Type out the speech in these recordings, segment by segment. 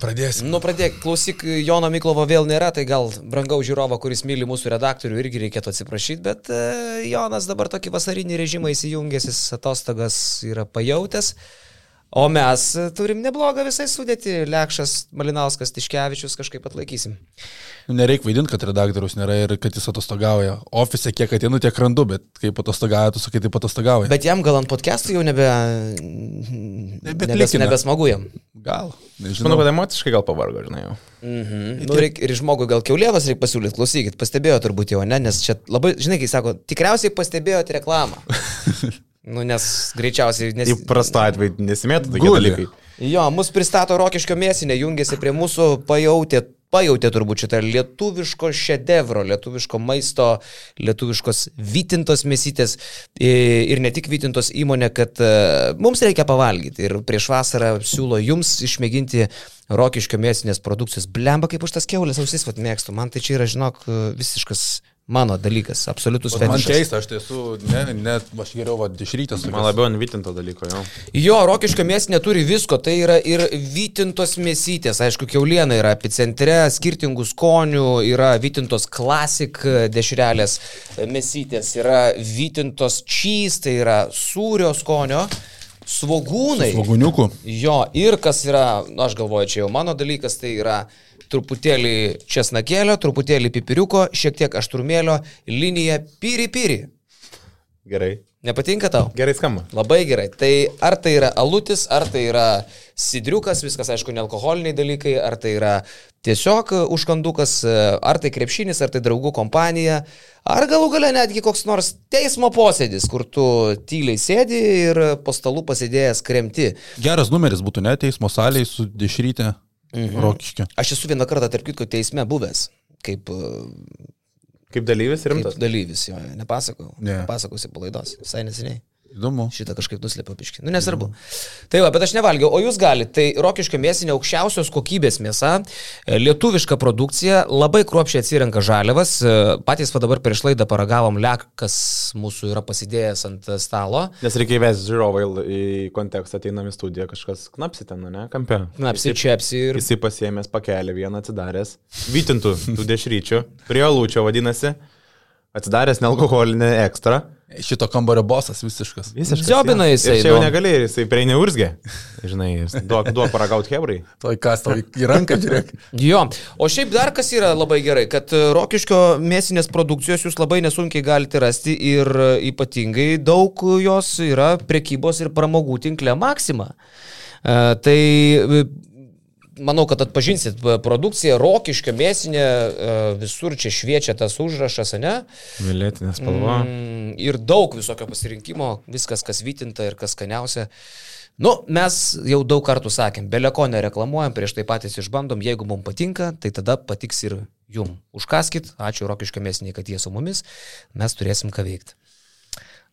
pradėsim. Nu, pradėk, klausyk, Jono Miklovo vėl nėra, tai gal brangaus žiūrovo, kuris myli mūsų redaktorių, irgi reikėtų atsiprašyti, bet uh, Jonas dabar tokį vasarinį režimą įsijungęs, jis atostogas yra pajautęs. O mes turim neblogą visai sudėti. Lekšas, Malinauskas, Tiškevičius kažkaip atlaikysim. Nu, nereikia vaidinti, kad redaktorius nėra ir kad jis atostogauja. Ofise kiek ateinu, tiek randu, bet kaip atostogauja, tu sakai, taip atostogauja. Bet jam gal ant podcastų jau nebe... Nebes, nebesmagu jam. Gal. Aš manau, kad emociškai gal pavargo, žinai jau. Mhm. Nu, reik, ir žmogui gal keulienos reikia pasiūlyti, klausykit, pastebėjo turbūt jau, ne, nes čia labai, žinai, kai sako, tikriausiai pastebėjote reklamą. Nu, nes greičiausiai... Nes... Įprasto atveju nesimėtų tokie dalykai. Jo, mus pristato Rokiškio mėsinė, jungiasi prie mūsų, pajautė, pajautė turbūt šitą lietuviško šedevro, lietuviško maisto, lietuviškos vytintos mėsytės ir ne tik vytintos įmonė, kad e, mums reikia pavalgyti. Ir prieš vasarą siūlo jums išmėginti Rokiškio mėsinės produkcijos. Blemba kaip už tas keulės ausis, vad mėgstu. Man tai čia yra, žinok, visiškas mano dalykas, absoliutus fetišas. Man keista, aš esu, ne, ne, aš geriau va, iš rytos. Man labiau ant vytinto dalyko, jo. Jo, rokiško mėsė neturi visko, tai yra ir vytintos mėsytės, aišku, keuliena yra epicentre, skirtingų skonių, yra vytintos klasik dešrelės mėsytės, yra vytintos čys, tai yra sūrio skonio. Svogūnai. Svogūniukų. Jo, ir kas yra, nu, aš galvoju, čia jau mano dalykas, tai yra truputėlį česnakėlio, truputėlį pipiriuko, šiek tiek aštrumėlio, linija piri piri. Gerai. Nepatinka tau? Gerai skamba. Labai gerai. Tai ar tai yra alutis, ar tai yra sidriukas, viskas aišku, nealkoholiniai dalykai, ar tai yra tiesiog užkandukas, ar tai krepšinis, ar tai draugų kompanija, ar galų gale netgi koks nors teismo posėdis, kur tu tyliai sėdi ir po stalų pasidėjęs kremti. Geras numeris būtų, ne, teismo salėje su dešrytė. Mhm. Rokiškė. Aš esu vieną kartą, tarp kitko, teisme buvęs. Kaip, kaip dalyvis rimtas? Kaip dalyvis, jo, nepasakau. Ne. Nepasakosiu palaidos, visai neseniai. Įdomu. Šitą kažkaip nuslėpiau piškį. Nu, nesvarbu. Mm. Tai va, bet aš nevalgiau, o jūs galite. Tai rokiškio mėsinė aukščiausios kokybės mėsa, e, lietuviška produkcija, labai kruopšiai atsirenka žaliavas. E, patys va dabar prieš laidą paragavom lek, kas mūsų yra pasidėjęs ant stalo. Nes reikia įvesti žiūrovai į kontekstą, ateinam į studiją, kažkas knapsi ten, ne, kampe. Knapsi, čiapsi ir... Jisai pasiemęs pakelį vieną atsidaręs, vytintų tų dešryčių, prie lūčio vadinasi, atsidaręs nealkoholinį ekstra. Šito kambario bosas visiškas. Visiškas. Ziobina jisai. Ir čia jau nu. negalėjai, jisai prie neurzgė. Žinai, duok, duok paragauti hebrai. Toj kas tau į ranką žiūrėk. jo, o šiaip dar kas yra labai gerai, kad e, rokiškio mėsinės produkcijos jūs labai nesunkiai galite rasti ir e, ypatingai daug jos yra prekybos ir pramogų tinkle Maxima. Uh, tai manau, kad atpažinsit produkciją, rokiškio mėsinė, e, visur čia šviečia tas užrašas, ne? Violetinė spalva. Mm, ir daug visokio pasirinkimo, viskas, kas vytinta ir kas skaniausia. Nu, mes jau daug kartų sakėm, beleko nereklamuojam, prieš tai patys išbandom, jeigu mums patinka, tai tada patiks ir jum. Užkaskit, ačiū Rokiškio mėsiniai, kad jie su mumis, mes turėsim ką veikti.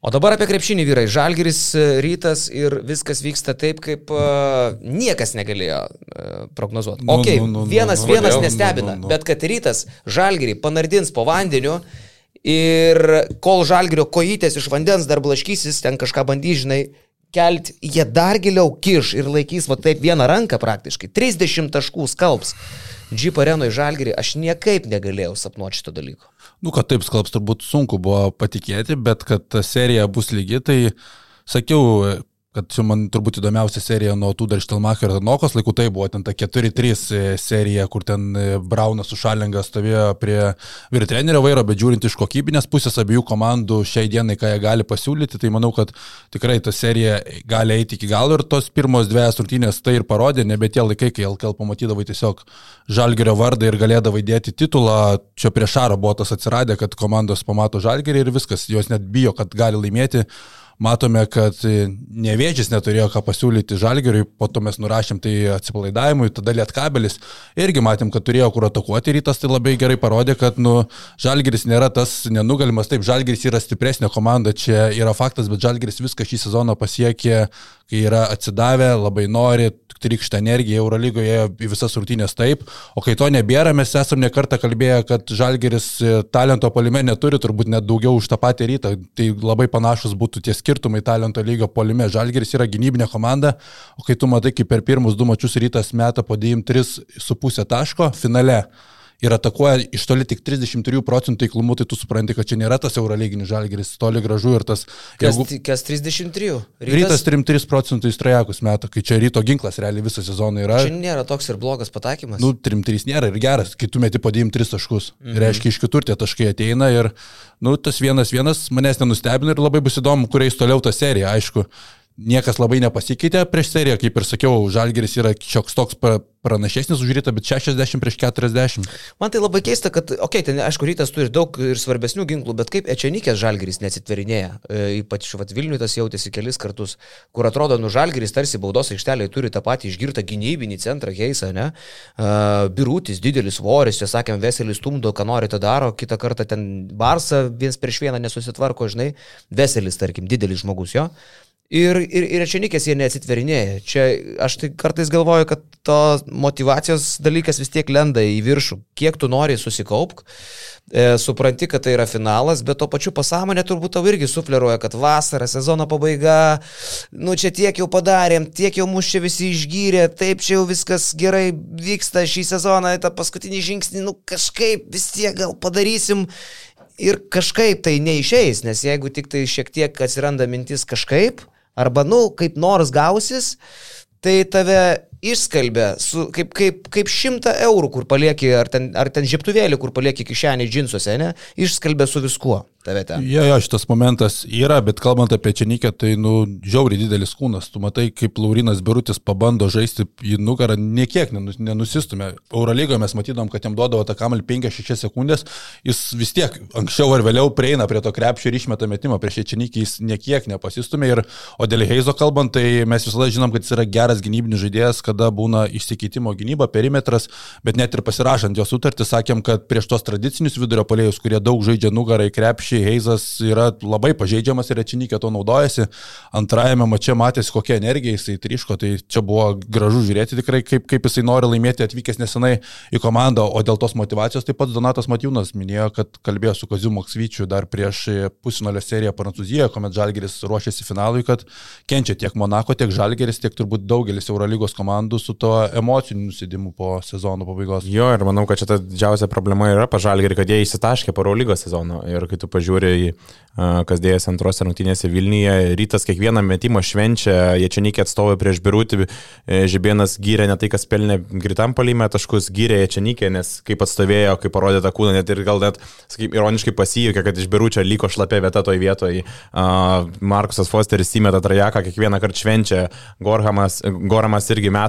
O dabar apie krepšinį vyrai. Žalgiris e, rytas ir viskas vyksta taip, kaip uh, niekas negalėjo uh, prognozuoti. Nu, ok, nu, nu, vienas nu, vienas nu, nestebina, nu, nu, nu. bet kad rytas Žalgirį panardins po vandeniu ir kol Žalgirio kojytės iš vandens dar blaškysis, ten kažką bandys, žinai, kelti, jie dar giliau kiš ir laikys va taip vieną ranką praktiškai. 30 taškų skalbs. Jeep arenoje Žalgirį aš niekaip negalėjau sapnuoti šito dalyko. Nu, kad taip skalbs turbūt sunku buvo patikėti, bet kad ta serija bus lygi, tai sakiau kad čia man turbūt įdomiausia serija nuo tų dar Štelmacher ir Nokos laikų, tai buvo ten ta 4-3 e, serija, kur ten e, Braunas su Šalinga stovėjo prie vyr trenerio vairo, bet žiūrint iš kokybinės pusės abiejų komandų šiai dienai, ką jie gali pasiūlyti, tai manau, kad tikrai ta serija gali eiti iki galo ir tos pirmos dviejas rungtynės tai ir parodė, nebe tie laikai, kai LKL pamatydavai tiesiog Žalgerio vardą ir galėdavai dėti titulą, čia prieš Šarą buvo tas atsiradę, kad komandos pamato Žalgerį ir viskas, jos net bijo, kad gali laimėti matome, kad nevėžys neturėjo ką pasiūlyti žalgeriui, po to mes nurašėm tai atsipalaidavimui, tada lietkabelis. Irgi matėm, kad turėjo kur atakuoti rytas, tai labai gerai parodė, kad nu, žalgeris nėra tas nenugalimas, taip, žalgeris yra stipresnė komanda, čia yra faktas, bet žalgeris viską šį sezoną pasiekė, kai yra atsidavę, labai nori, trykšta energija, Eurolygoje ėjo į visas rungtynės taip, o kai to nebėra, mes esame nekartą kalbėję, kad Žalgeris e, talento polime neturi, turbūt net daugiau už tą patį rytą, tai labai panašus būtų tie skirtumai talento lygio polime. Žalgeris yra gynybinė komanda, o kai tu matai, kaip per pirmus du mačius rytas meta po 9,3,5 taško finale ir atakuoja iš toli tik 33 procentų taiklumu, tai tu supranti, kad čia nėra tas eurolyginis žalgeris, toli gražu ir tas... Kas, jeigu, kas 33? Rytas, rytas 3 procentų įstrajakus metų, kai čia ryto ginklas realiai visą sezoną yra. Čia nėra toks ir blogas pataikymas. Nu, 3-3 nėra ir geras, kai tu meti po 2-3 taškus. Mhm. Reiškia, iš kitur tie taškai ateina ir, nu, tas vienas vienas manęs nenustebino ir labai bus įdomu, kuriais toliau ta serija, aišku niekas labai nepasikeitė prieš seriją, kaip ir sakiau, Žalgeris yra šioks toks pranašesnis už rytą, bet 60 prieš 40. Man tai labai keista, kad, okei, okay, ten aišku, rytas turi daug ir svarbesnių ginklų, bet kaip Ečenikės Žalgeris neatsitverinėja, e, ypač vat, Vilniui tas jautėsi kelis kartus, kur atrodo, nu Žalgeris tarsi baudos aikštelėje turi tą patį išgirtą gynybinį centrą Heisą, ne? Uh, Birutis, didelis svoris, čia sakėm, Veselis stumdo, ką nori, tą daro, kitą kartą ten Barsą viens prieš vieną nesusitvarko, žinai, Veselis, tarkim, didelis žmogus jo. Ir, ir, ir Ečenikės jie neatsitverinėja. Čia aš tai kartais galvoju, kad to motivacijos dalykas vis tiek lenda į viršų. Kiek tu nori susikaupk, e, supranti, kad tai yra finalas, bet to pačiu pasąmonė turbūt tau irgi sufleruoja, kad vasara, sezono pabaiga, nu čia tiek jau padarėm, tiek jau mus čia visi išgyrė, taip čia jau viskas gerai vyksta šį sezoną, tą paskutinį žingsnį, nu kažkaip vis tiek gal padarysim ir kažkaip tai neišeis, nes jeigu tik tai šiek tiek atsiranda mintis kažkaip, arba, nu, kaip nors gausis, tai tave išskalbė su, kaip, kaip, kaip šimtą eurų, kur palieki, ar ten, ar ten žiptuvėlį, kur palieki kišenį džinsuose, ne, išskalbė su viskuo tave ten. Jo, jo, šitas momentas yra, bet kalbant apie Čenikę, tai, nu, žiauriai didelis kūnas. Tu matai, kaip Laurinas Birutis pabando žaisti į nugarą, niekiek nenusistumė. Eurolygoje mes matydom, kad jam duodavo tą kamelį 5-6 sekundės, jis vis tiek anksčiau ar vėliau prieina prie to krepšio ir išmeta metimą prieš Čenikį, jis niekiek nepasistumė. Ir, o dėl Heizo kalbant, tai mes visada žinom, kad jis yra geras gynybinis žaidėjas, kada būna išsikeitimo gynyba, perimetras, bet net ir pasirašant jo sutartį, sakėm, kad prieš tos tradicinius vidurio polėjus, kurie daug žaidžia nugarą į krepšį, Šį Heizas yra labai pažeidžiamas ir Rečinikė to naudojasi. Antrajame mače matėsi, kokia energija jisai triško, tai čia buvo gražu žiūrėti tikrai, kaip, kaip jisai nori laimėti atvykęs nesenai į komandą, o dėl tos motivacijos taip pat Donatas Matijūnas minėjo, kad kalbėjo su Kaziu Moksvyčiu dar prieš pusinolio seriją Prancūzijoje, kuomet Žalgeris ruošėsi finalui, kad kenčia tiek Monako, tiek Žalgeris, tiek turbūt daugelis Eurolygos komandų su to emociniu nusidimu po sezono pabaigos. Jo, ir manau, kad čia ta didžiausia problema yra pažalgerį, kad jie įsitaškė po Eurolygos sezono ir kai tu žiūri į kas dėjęs antrose rungtynėse Vilniuje. Rytas kiekvieną metimą švenčia, jie čia neikė atstovai prieš Birutį, e, Žibėnas gyrė ne tai, kas pelnė gritam palime taškus, gyrė jie čia neikė, nes kaip atstovėjo, kaip parodė tą kūną, net ir gal net, sakykim, ironiškai pasijūkė, kad iš Biručio liko šlapia vieta toje vietoje. Markusas Fosteris įmeta trajeką, kiekvieną kartą švenčia, Gorhamas, Goramas irgi meta,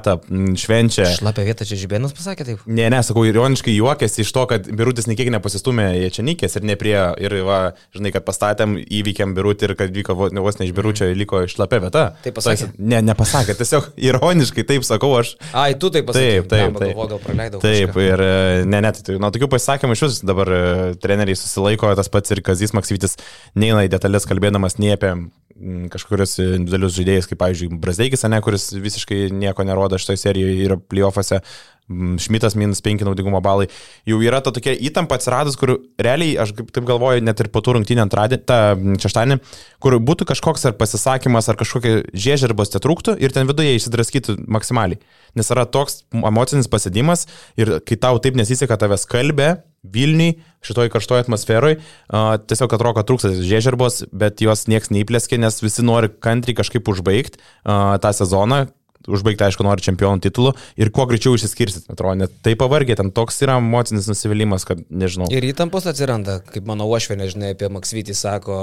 švenčia. Šlapia vieta čia Žibėnas pasakė taip? Ne, ne, sakau, ironiškai juokėsi iš to, kad Birutis nekiek nepasistumė jie čia neikės ir ne prie, ir va, žinai, kad pastatėm įvykiam birutį ir kad vyko vos ne iš biručio, liko išlapė vieta. Taip pasakė. Ne, nepasakė, tiesiog ironiškai taip sakau aš. Ai, tu taip pasakė. Taip, taip. taip. Galvo, gal praleidau. Taip, kažką. ir e, ne, net, tai, nuo tokių pasisakymų iš vis dabar e, treneriai susilaiko, tas pats ir Kazis Maksyvitis neina į detalės kalbėdamas nie apie kažkokius individualius žaidėjus, kaip, pavyzdžiui, Brazdeikis, ne, kuris visiškai nieko nerodo šitoje serijoje ir playoffuose, Šmitas minus 5 naudingumo balai. Jau yra ta tokia įtampa atsiradus, kur realiai, aš taip galvoju, net ir po tų rungtynį antradienį, tą šeštadienį, kur būtų kažkoks ar pasisakymas, ar kažkokia žiežirbos te trūktų ir ten viduje įsidraskytų maksimaliai. Nes yra toks emocinis pasėdimas ir kai tau taip nesiseka tavęs kalbė, Vilniui, šitoj karštoje atmosferoje, tiesiog atrodo, kad trūksta žiežirbos, bet jos nieks neįplėskė, nes visi nori kantriai kažkaip užbaigti tą sezoną, užbaigti, aišku, nori čempionų titulų ir kuo greičiau išsiskirsit, atrodo, net tai pavargė, ten toks yra emocinis nusivylimas, kad nežinau. Ir įtampos atsiranda, kaip mano uošvė, nežinai, apie Maksvytį sako,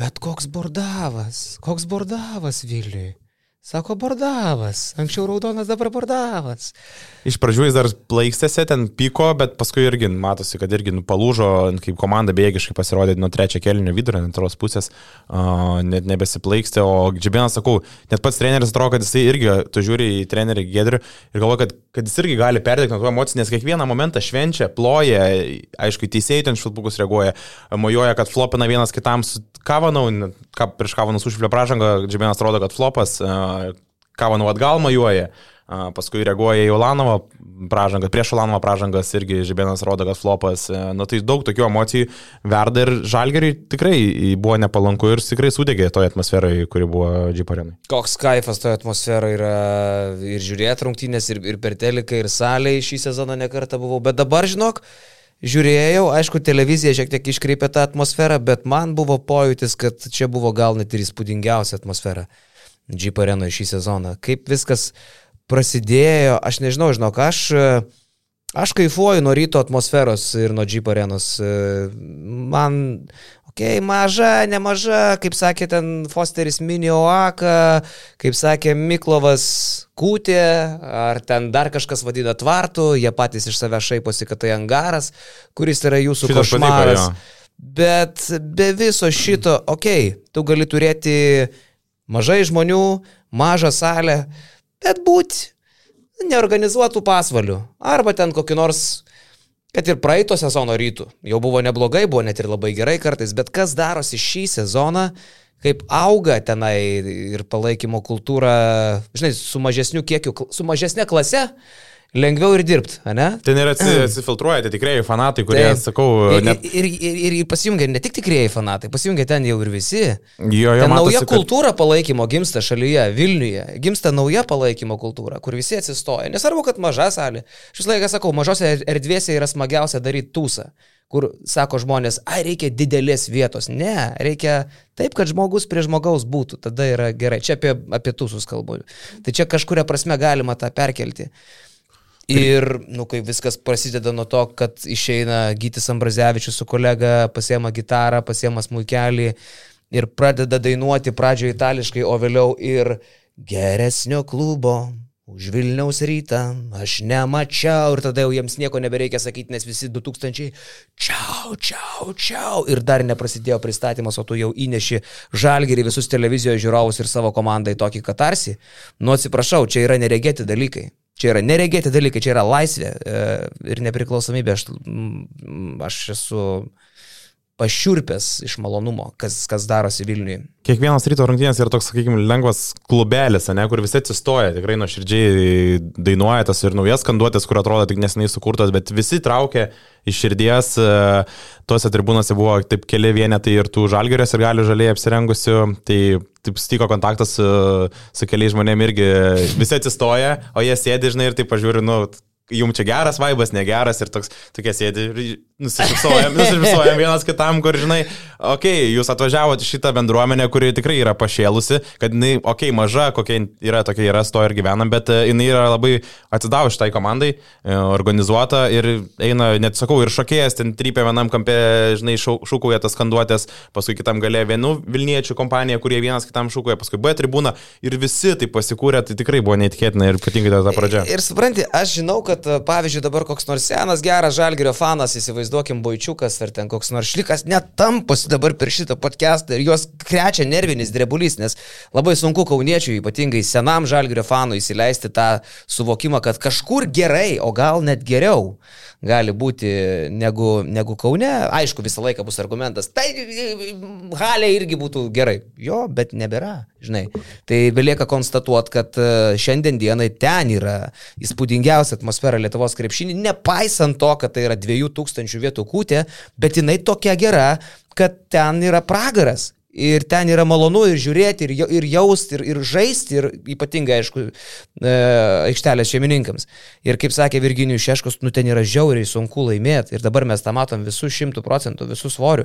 bet koks bordavas, koks bordavas Viliui. Sako Bordavas, anksčiau raudonas, dabar Bordavas. Iš pradžių jis dar plaikstėse, ten pyko, bet paskui irgi matosi, kad irgi nu, palūžo, kaip komanda bėgiškai pasirodė nuo trečio kelnių vidurio, antros pusės, uh, net nebesiplaikstė, o Džibėnas, sakau, net pats treneris atrodo, kad jisai irgi, tu žiūri į trenerį Gedrių ir galvo, kad, kad jis irgi gali perdėti nuo tų emocijų, nes kiekvieną momentą švenčia, ploja, aišku, teisėjai ten švilpukus reaguoja, mojuoja, kad flopina vienas kitam su Kavanau, ką prieš Kavanus užflė pražangą, Džibėnas atrodo, kad flopas. Uh, Kavanau atgal majuoja. a, paskui reaguoja į Ulanovą pražangą, prieš Ulanovą pražangas irgi Žibėnas rodo, kad flopas, e, nu tai daug tokių emocijų verda ir Žalgeriui tikrai buvo nepalanku ir tikrai sudegė toje atmosferoje, kuri buvo Džiparenai. Koks kaifas toje atmosferoje yra ir žiūrėti rungtynės, ir, ir per teliką, ir salėje šį sezoną nekartą buvau, bet dabar žinok, žiūrėjau, aišku, televizija šiek tiek iškreipė tą atmosferą, bet man buvo pojūtis, kad čia buvo gal net ir įspūdingiausia atmosfera Jeep arenoje šį sezoną. Kaip viskas prasidėjo, aš nežinau, žinok, aš, aš kaifuoju nuo ryto atmosferos ir nuo Jeep arenos. Man, okei, okay, maža, nemaža, kaip sakė ten Fosteris Minio Aka, kaip sakė Miklovas Kūtė, ar ten dar kažkas vadina tvartų, jie patys iš savęs šaiposi, kad tai angaras, kuris yra jūsų Šitas košmaras. Patiko, Bet be viso šito, okei, okay, tu gali turėti mažai žmonių, mažą salę, bet būti neorganizuotų pasvalių. Arba ten kokį nors, kad ir praeito sezono rytų. Jau buvo neblogai, buvo net ir labai gerai kartais, bet kas darosi šį sezoną, kaip auga tenai ir palaikymo kultūra, žinai, su mažesniu kiekiu, su mažesnė klase, lengviau ir dirbti, ne? Ten ir atsifiltruoja tie tikrieji fanatai, kurie, tai, sakau, net... ir, ir, ir, ir pasijungia ne tik tikrieji fanatai, pasijungia ten jau ir visi. Jo, jo, ten matosi, nauja kultūra kad... palaikymo gimsta šalyje, Vilniuje, gimsta nauja palaikymo kultūra, kur visi atsistoja. Nesvarbu, kad maža salė. Šis laikas sakau, mažose erdvėse yra smagiausia daryti tūsą kur sako žmonės, ai reikia didelės vietos. Ne, reikia taip, kad žmogus prie žmogaus būtų, tada yra gerai. Čia apie, apie tūsus kalbu. Tai čia kažkuria prasme galima tą perkelti. Ir, nu, kai viskas prasideda nuo to, kad išeina Gytis Ambrazevičius su kolega, pasiema gitarą, pasiema smūkelį ir pradeda dainuoti pradžioje itališkai, o vėliau ir geresnio klubo. Už Vilniaus rytą aš nemačiau ir tada jau jiems nieko nebereikia sakyti, nes visi 2000 čiau, čiau, čiau ir dar neprasidėjo pristatymas, o tu jau įneši žalgerį visus televizijos žiūrovus ir savo komandai tokį katarsi. Nu atsiprašau, čia yra neregėti dalykai. Čia yra neregėti dalykai, čia yra laisvė e, ir nepriklausomybė. Aš, aš esu pašiurpęs iš malonumo, kas, kas darosi Vilniui. Kiekvienas ryto rungtynės yra toks, sakykime, lengvas klubelis, ne, kur visi atsistoja, tikrai nuoširdžiai dainuoja tas ir naujas skanduotės, kur atrodo tik neseniai sukurtos, bet visi traukia iš širdies. E, tuose tribūnose buvo taip keli vienetai ir tų žalgerios ir gali žaliai apsirengusių. Tai taip stiko kontaktas su, su keliais žmonėmis irgi visi atsistoja, o jie sėdi, žinai, ir taip pažiūri, nu, jums čia geras vaibas, negeras ir toks, tokie sėdi ir nusišypsojam, nusišypsojam vienas kitam, kur, žinai, okei, okay, jūs atvažiavote šitą bendruomenę, kuri tikrai yra pašėlusi, kad jinai, okei, okay, maža, kokia yra, tokia yra, sto ir gyvenam, bet e, jinai yra labai atsidavusi šitai komandai, e, organizuota ir eina, net sakau, ir šokėjas, ten trypia vienam kampė, žinai, šūkuoja tas skanduotės, paskui kitam galė vienu Vilniečių kompanija, kurie vienas kitam šūkuoja, paskui B tribūna ir visi tai pasikūrė, tai tikrai buvo neįtikėtina ir ypatingai ta pradžia. Ir supranti, aš žinau, kad e, pavyzdžiui dabar koks nors senas geras žalgerio fanas įsivaizduoja, įsivaizduokim, Boičiukas ar ten koks nors šlikas net tamposi dabar per šitą podcastą ir juos krečia nervinis drebulys, nes labai sunku kauniečiui, ypatingai senam žalgrio fanui, įsileisti tą suvokimą, kad kažkur gerai, o gal net geriau gali būti negu, negu Kaune. Aišku, visą laiką bus argumentas, tai Halė irgi būtų gerai. Jo, bet nebėra, žinai. Tai belieka konstatuoti, kad e, šiandien dienai ten yra įspūdingiausia atmosfera Lietuvos krepšinį, nepaisant to, kad tai yra 2000 vietų kūtė, bet jinai tokia gera, kad ten yra pragaras. Ir ten yra malonu ir žiūrėti, ir, ir jausti, ir, ir žaisti, ir ypatingai, aišku, e, aikštelės šeimininkams. Ir kaip sakė Virginijus Šeškus, nu ten yra žiauriai sunku laimėti. Ir dabar mes tą matom visų šimtų procentų, visų svorių.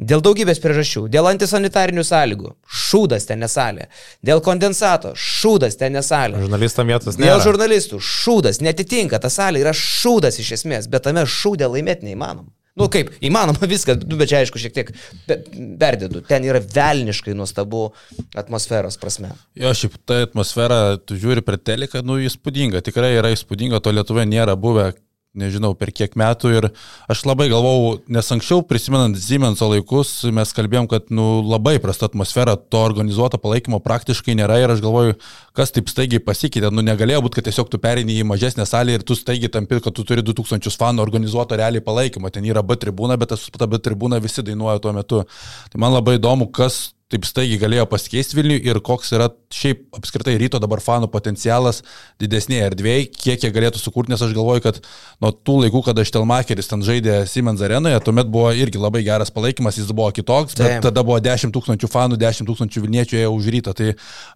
Dėl daugybės priežasčių. Dėl antisanitarinių sąlygų. Šūdas ten nesalė. Dėl kondensato. Šūdas ten nesalė. Žurnalistam vietos nėra. Dėl žurnalistų. Šūdas netitinka. Ta salė yra šūdas iš esmės, bet tame šūdė laimėti neįmanoma. Nu kaip, įmanoma viską, nu, bet čia aišku šiek tiek perdėdu. Ten yra velniškai nuostabu atmosferos prasme. Jo, šiaip ta atmosfera, tu žiūri per teleką, nu įspūdinga, tikrai yra įspūdinga, to Lietuvoje nėra buvę nežinau, per kiek metų ir aš labai galvau, nes anksčiau prisimenant Siemenso laikus, mes kalbėjom, kad nu, labai prasta atmosfera, to organizuoto palaikymo praktiškai nėra ir aš galvoju, kas taip staigiai pasikeitė, nu negalėjo būti, kad tiesiog tu perini į mažesnę salę ir tu staigiai tampi, kad tu turi 2000 fanų organizuoto realiai palaikymo, ten yra B tribūna, bet tas ta B tribūna visi dainuoja tuo metu. Tai man labai įdomu, kas taip staigiai galėjo pasikeisti Vilniui ir koks yra šiaip apskritai ryto dabar fanų potencialas didesnėje erdvėje, kiek jie galėtų sukurti, nes aš galvoju, kad nuo tų laikų, kada Štelmacheris ten žaidė Siemens arenoje, tuomet buvo irgi labai geras palaikymas, jis buvo kitoks, bet Taip. tada buvo 10 tūkstančių fanų, 10 tūkstančių Vilniečių ėjo už rytą. Tai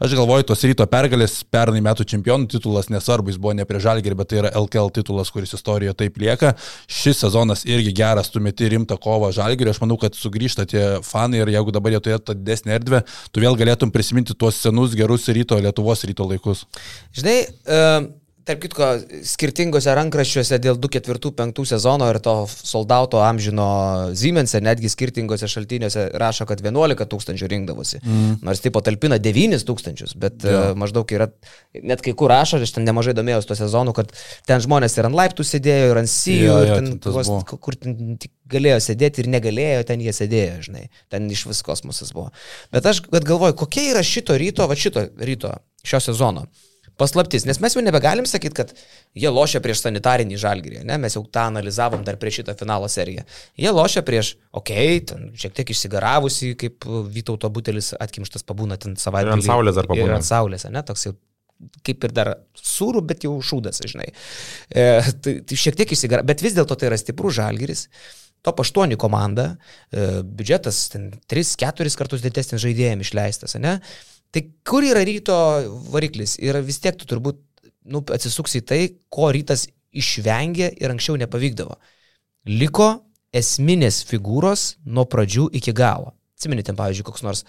aš galvoju, tos ryto pergalės pernai metų čempionų titulas nesvarbu, jis buvo ne prie žalgerį, bet tai yra LKL titulas, kuris istorijoje taip lieka. Šis sezonas irgi geras, tu meti rimtą kovą žalgerį, aš manau, kad sugrįžta tie fanai ir jeigu dabar jie turėtų didesnį didesnė erdvė, tu vėl galėtum prisiminti tuos senus gerus ryto, Lietuvos ryto laikus. Žinai, uh, tarp kitko, skirtingose rankraščiuose dėl 2-4-5 sezono ir to soldauto amžino Siemense, netgi skirtingose šaltiniuose rašo, kad 11 tūkstančių rinkdavosi. Mm. Nors tipo talpina 9 tūkstančius, bet ja. uh, maždaug yra, net kai kur rašo, aš ten nemažai domėjausi to sezonu, kad ten žmonės ir ant laiptų sėdėjo, ir ant sijų, ja, ja, ten, tuos, kur ten galėjo sėdėti ir negalėjo, ten jie sėdėjo, žinai, ten iš vis kosmosas buvo. Bet aš galvoju, kokia yra šito ryto, va šito ryto, šio sezono paslaptis, nes mes jau nebegalim sakyti, kad jie lošia prieš sanitarinį žalgyrį, ne? mes jau tą analizavom dar prieš šitą finalo seriją. Jie lošia prieš, okei, okay, šiek tiek išsigaravusi, kaip Vytauto butelis atkimštas pabūna ten savaitgalį. Ir ant saulės ar pabūna. Ir ant saulės, ne, toks jau kaip ir dar sūrų, bet jau šūdas, žinai. E, tai, tai šiek tiek išsigara, bet vis dėlto tai yra stiprus žalgyris. Top 8 komanda, e, biudžetas 3-4 kartus didesnis žaidėjams išleistas, ne? Tai kur yra ryto variklis? Ir vis tiek tu turbūt nu, atsisuksi į tai, ko rytas išvengė ir anksčiau nepavykdavo. Liko esminės figūros nuo pradžių iki galo. Atsimenite, pavyzdžiui, koks nors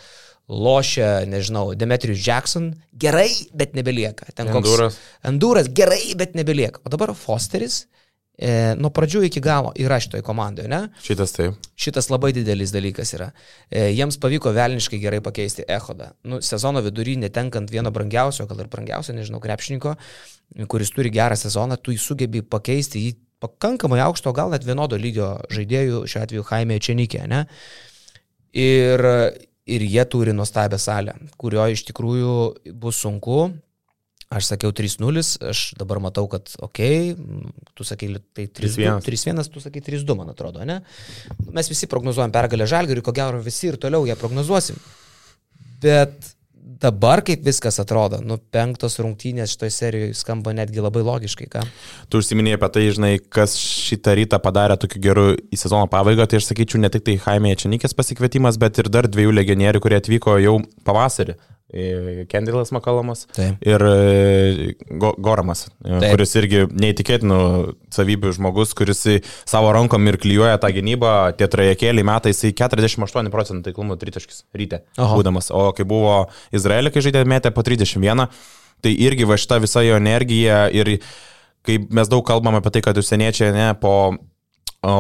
lošia, nežinau, Demetrius Jackson, gerai, bet nebelieka. Ten koks Enduras. Enduras, gerai, bet nebelieka. O dabar Fosteris e, nuo pradžių iki galo yra šitoje komandoje, ne? Šitas taip. Šitas labai didelis dalykas yra. E, jiems pavyko velniškai gerai pakeisti Ehodą. Nu, sezono vidury netenkant vieno brangiausio, gal ir brangiausio, nežinau, krepšininko, kuris turi gerą sezoną, tu jį sugebi pakeisti į pakankamai aukšto, gal net vienodo lygio žaidėjų, šiuo atveju Jaime Čenikė, ne? Ir, ir jie turi nuostabią salę, kurioje iš tikrųjų bus sunku, Aš sakiau 3-0, aš dabar matau, kad ok, tu sakai, tai 3-1, tu sakai 3-2, man atrodo, ne? Mes visi prognozuojam pergalę žalgariui, ko gero visi ir toliau ją prognozuosim. Bet dabar kaip viskas atrodo, nu penktos rungtynės šitoje serijoje skamba netgi labai logiškai, ką? Tu užsiminėjai apie tai, žinai, kas šitą rytą padarė tokiu geru į sezono pabaigą, tai aš sakyčiau ne tik tai Jaime Čianikės pasikvietimas, bet ir dar dviejų legionierių, kurie atvyko jau pavasarį. Kendilas Makalamas Taip. ir e, Go Goramas, e, Taip. kuris irgi neįtikėtinų savybių žmogus, kuris savo rankom ir klyjuoja tą gynybą, tie trajekėliai metai, jisai 48 procentų taiklumo tritaškis ryte Aha. būdamas, o kai buvo Izraelė, kai žaidė metė po 31, tai irgi va šita visa jo energija ir kai mes daug kalbam apie tai, kad užsieniečiai ne, po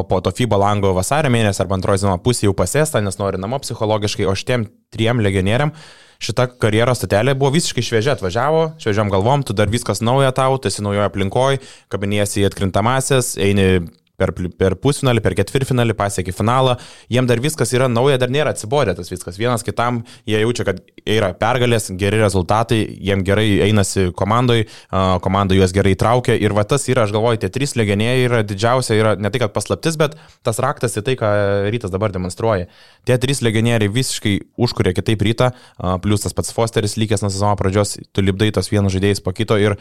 po to FIBA lango vasario mėnesį arba antroji zino pusė jau pasėsta, nes nori namo psichologiškai, o šitiem triem legionieriam šita karjeros statelė buvo visiškai šviežia, atvažiavo, šviežiam galvom, tu dar viskas nauja tau, tu esi naujoje aplinkoje, kabinėsi į atkrintamasis, eini per, per pusfinalį, per ketvirtfinalį, pasiekė finalą, jiem dar viskas yra nauja, dar nėra atsibodę tas viskas. Vienas kitam jie jaučia, kad yra pergalės, geri rezultatai, jiem gerai einasi komandai, komanda juos gerai traukia ir va tas yra, aš galvoju, tie trys legionieriai yra didžiausia, yra ne tai, kad paslaptis, bet tas raktas į tai, ką rytas dabar demonstruoja. Tie trys legionieriai visiškai užkuria kitaip rytą, plus tas pats Fosteris lygęs nuo sezono pradžios, tu lipdai tos vienus žaidėjus po kito ir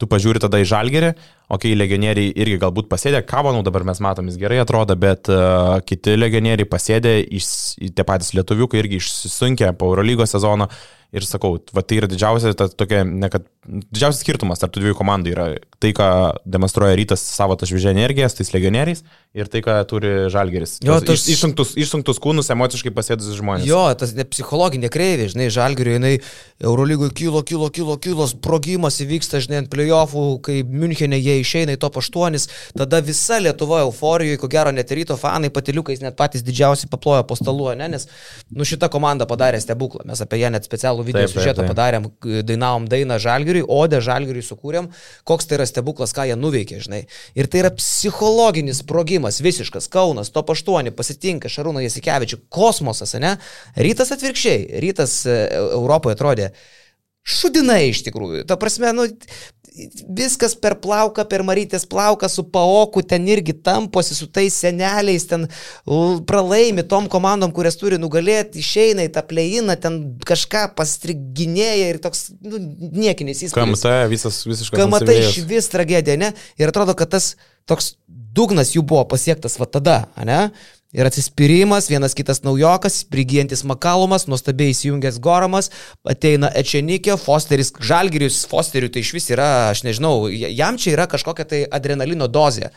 tu pažiūri tada į žalgerį, okei, okay, legionieriai irgi galbūt pasėdė, Kavanų dabar mes matom, jis gerai atrodo, bet uh, kiti legionieriai pasėdė, iš, tie patys lietuviukai irgi išsisunkę po Eurolygos sezono ir sakau, va, tai yra didžiausia, ta, tokia, ne kad, didžiausias skirtumas tarp tų dviejų komandų yra tai, ką demonstruoja rytas savo tą šviežią energiją, tais legionieriais ir tai, ką turi žalgeris. Jo, tas iš, išsunktus, išsunktus kūnus emociškai pasėdusius žmonės. Jo, tas ne psichologinė kreivė, žinai, žalgerio, jinai Eurolygoje kilo, kilo, kilo, kilo, sprogimas įvyksta, žinai, ant playoffų, kai Münchenė jie išeina į top 8, tada visa Lietuva euforijoje, ko gero net ryto fanai patiliukais net patys didžiausi paplojo po stalu, ne, nes nu, šita komanda padarė stebuklą, mes apie ją net specialų video taip, sužetą padarėm, dainavom dainą Žalgiriui, Odę Žalgiriui sukūrėm, koks tai yra stebuklas, ką jie nuveikė, žinai. Ir tai yra psichologinis sprogimas, visiškas, Kaunas, top 8, pasitinka Šarūną Jasikevičių, kosmosas, ne? Rytas atvirkščiai, rytas e, Europoje atrodė Šudinai iš tikrųjų. Ta prasme, nu, viskas per plauką, per marytės plauką, su paoku ten irgi tamposi, su tais seneliais, ten pralaimi tom komandom, kurias turi nugalėti, išeina į tą pleiną, ten kažką pastriginėja ir toks nu, niekinis įspūdis. KMT visas visiškai. KMT iš vis tragedija, ne? Ir atrodo, kad tas toks dugnas jų buvo pasiektas va tada, ne? Ir atsispyrimas, vienas kitas naujokas, prigijantis Makalumas, nuostabiai įsijungęs Goramas, ateina Ečenikė, Fosteris, Žalgirius, Fosteriu tai iš vis yra, aš nežinau, jam čia yra kažkokia tai adrenalino dozė.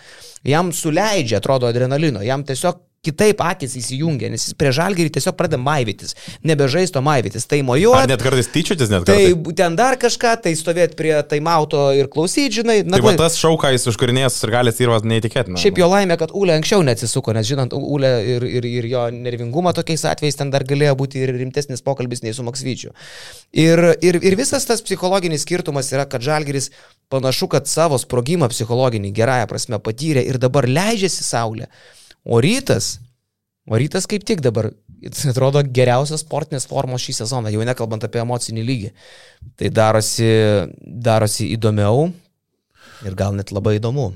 Jam suleidžia, atrodo, adrenalino, jam tiesiog kitaip akis įsijungia, nes jis prie žalgerį tiesiog pradeda maivytis, nebežaisto maivytis, tai mojuoja. Net kartais tyčiotis net kartais. Tai ten dar kažką, tai stovėti prie taimauto ir klausyti, žinai. Na, tai va tas šauką jis užkurinės ir galės įrvas neįtikėtina. Šiaip jo laimė, kad Ule anksčiau neatsisuko, nes žinant Ule ir, ir, ir jo nervingumą tokiais atvejais ten dar galėjo būti ir rimtesnis pokalbis nei su Maksvyčiu. Ir, ir, ir visas tas psichologinis skirtumas yra, kad žalgeris panašu, kad savo sprogimą psichologinį gerąją prasme patyrė ir dabar leidžiasi saulė. O rytas, o rytas kaip tik dabar, atrodo, geriausios sportinės formos šį sezoną, jau nekalbant apie emocinį lygį. Tai darosi, darosi įdomiau ir gal net labai įdomu.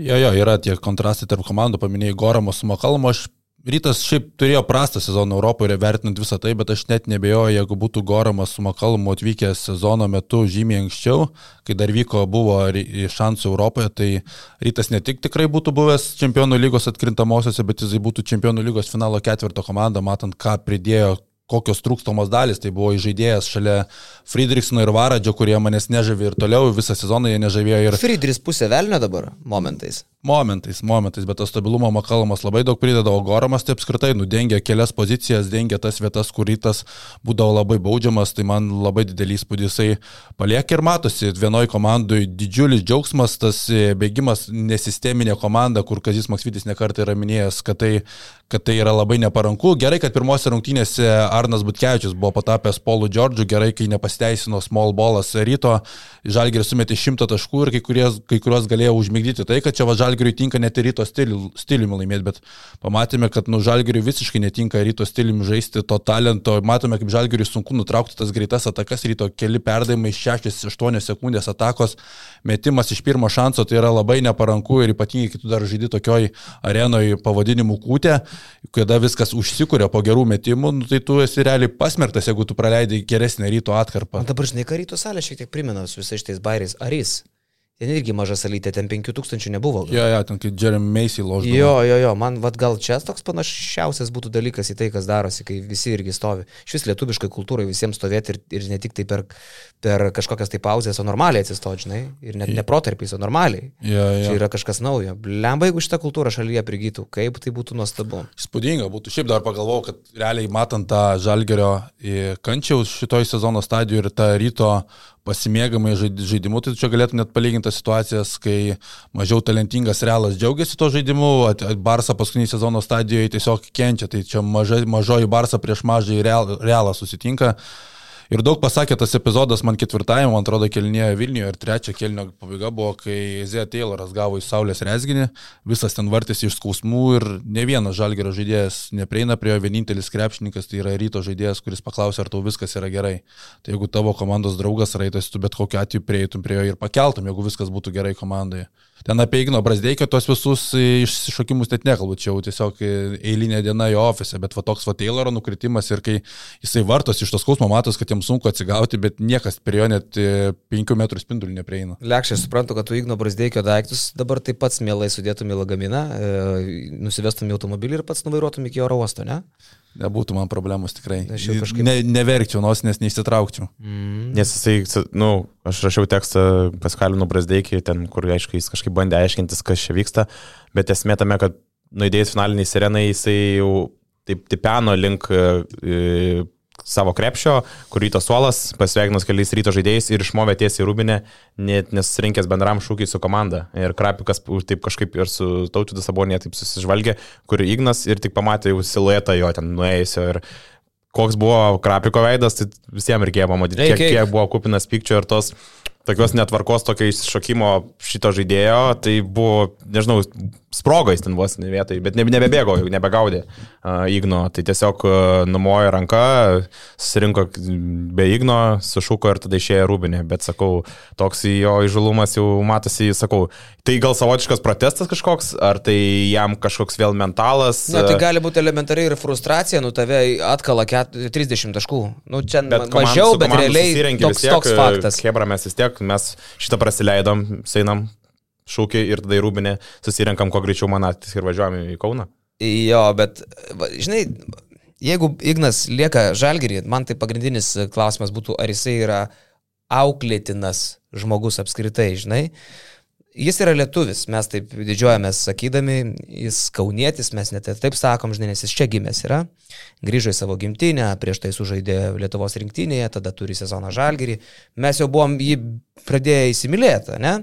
Jo, jo, yra tie kontrastai tarp komandų, paminėjai Goramo su Makalmo, aš Rytas šiaip turėjo prastą sezoną Europoje, vertinant visą tai, bet aš net nebejoju, jeigu būtų Goramas su Makalmu atvykęs sezono metu žymiai anksčiau, kai dar vyko buvo šansų Europoje, tai Rytas ne tik tikrai būtų buvęs čempionų lygos atkrintamosiose, bet jisai būtų čempionų lygos finalo ketvirto komanda, matant, ką pridėjo kokios trūkstamos dalis. Tai buvo žaidėjas šalia Friedrichsono ir Varadžio, kurie manęs nežavė ir toliau visą sezoną jie nežavėjo. Ir... Friedrichs pusė velnio dabar momentais. Momentais, momentais, bet to stabilumo Makalomas labai daug prideda, o Goramas tai apskritai nudengia kelias pozicijas, dengia tas vietas, kur rytas būdavo labai baudžiamas, tai man labai didelį įspūdį jisai palieka ir matosi, vienoje komandoje didžiulis džiaugsmas, tas bėgimas nesisteminė komanda, kur Kazis Maksvitis nekartai yra minėjęs, kad tai, kad tai yra labai neparanku. Gerai, kad pirmose rungtynėse Arnas Butkevičius buvo patapęs Polu Džordžiu, gerai, kai nepasteisino small ballas ryto, Žalgiris sumetė šimtą taškų ir kai, kurie, kai kurios galėjo užmigdyti. Tai, kad čia va Žalgiriui tinka net ir ryto stiliumi laimėti, bet pamatėme, kad nu Žalgiriui visiškai netinka ryto stiliumi žaisti to talento, matome, kaip Žalgiriui sunku nutraukti tas greitas atakas, ryto keli perdavimai 6-8 sekundės atakos, metimas iš pirmo šanso, tai yra labai neparanku ir ypatingai, kai tu dar žaidži tokioj arenoje pavadinimu kūtė, kada viskas užsikūrė po gerų metimų, nu, tai tu esi realiai pasmerktas, jeigu tu praleidai geresnę ryto atkarpą. O dabar žinai, ką ryto salė šiek tiek primena su visais šitais bairiais. Ar jis? Ten irgi maža salytė, ten 5000 nebuvo. Jo, jo, ten kaip Jeremy Macy loždavo. Jo, jo, jo, man vad gal čia toks panašiausias būtų dalykas į tai, kas darosi, kai visi irgi stovi. Šis lietuviškai kultūrai visiems stovėti ir, ir ne tik tai per, per kažkokias tai pauzės, o normaliai atsistoti, žinai, ir net ne protarpiais, o normaliai. Jo, jo. Čia yra kažkas naujo. Lemba, jeigu šitą kultūrą šalyje prigytų, kaip tai būtų nuostabu. Spūdinga būtų. Šiaip dar pagalvojau, kad realiai matant tą žalgerio kančiaus šitoj sezono stadijoje ir tą ryto pasimėgamai žaidimu, tai čia galėtų net palyginti situacijas, kai mažiau talentingas Realas džiaugiasi to žaidimu, Barsa paskutinį sezono stadijoje tiesiog kenčia, tai čia maža, mažoji Barsa prieš mažai Realą susitinka. Ir daug pasakė tas epizodas man ketvirtajame, man atrodo, kelnėje Vilniuje ir trečia kelnio pabaiga buvo, kai Zė Tayloras gavo į Saulės resginį, visas ten vartėsi iš skausmų ir ne vienas žalgerio žaidėjas neprieina prie jo, vienintelis krepšininkas tai yra ryto žaidėjas, kuris paklausė, ar tau viskas yra gerai. Tai jeigu tavo komandos draugas raitas, tu bet kokiu atveju prieitum prie jo ir pakeltum, jeigu viskas būtų gerai komandoje. Ten apie Igno Brasdeikio tos visus išsišokimus net nekalbu, čia jau tiesiog eilinė diena jo ofise, bet va toks va Tayloro nukritimas ir kai jisai vartos iš tos skausmo matos, kad jam sunku atsigauti, bet niekas prie jo net 5 metrų spindulių neprieina. Lekščiai, suprantu, kad tu Igno Brasdeikio daiktus dabar taip pats mielai sudėtum į lagaminą, e, nusivestum į automobilį ir pats nuvairuotum iki oro uosto, ne? Nebūtų man problemos tikrai. Aš jau kažkaip... Ne, neverkčiau, nors nes neįsitraukčiau. Mm. Nes jisai, na, nu, aš rašiau tekstą, paskalinu Brasdeikį, ten, kur, aišku, jis kažkaip bandė aiškintis, kas čia vyksta, bet esmė tame, kad nuėdėjus finaliniai sirenai, jisai jau taip tipeno link e, savo krepšio, kur ryto suolas, pasveikinus keliais ryto žaidėjais ir išmovė tiesiai rūbinę, net nesurinkęs bendram šūkiai su komanda. Ir Krapikas taip kažkaip ir su tautvydu sabonė taip susižvalgė, kur Ignas ir tik pamatė jau siluetą jo ten nuėjusio ir koks buvo Krapiko veidas, tai visiems reikėjo pamatyti, kiek, kiek buvo kupinas pykčio ir tos tokios netvarkos, tokio iššokimo šito žaidėjo, tai buvo, nežinau, sprogais ten vos ne vietai, bet ne, nebebėgo, nebegaudė uh, Igno. Tai tiesiog uh, numojo ranką, susirinko be Igno, sušuko ir tada išėjo rūbinė. Bet sakau, toks jo įžulumas jau matosi, sakau, tai gal savotiškas protestas kažkoks, ar tai jam kažkoks vėl mentalas. Ne, tai gali būti elementariai ir frustracija, nu tave atkala 30 taškų. Nu, čia bet mažiau, bet realiai toks, tiek, toks faktas. Hebra mes vis tiek, mes šitą prasileidom, seinam šūkį ir tada į Rūbinę susirinkam kuo greičiau manatis ir važiuojam į Kauną. Jo, bet, žinai, jeigu Ignas lieka žalgerį, man tai pagrindinis klausimas būtų, ar jisai yra auklėtinas žmogus apskritai, žinai. Jis yra lietuvis, mes taip didžiuojamės sakydami, jis kaunietis, mes net taip sakom, žinai, nes jis čia gimęs yra, grįžo į savo gimtinę, prieš tai sužaidė Lietuvos rinktinėje, tada turi sezoną žalgerį, mes jau buvom jį pradėję įsimylėti, ne?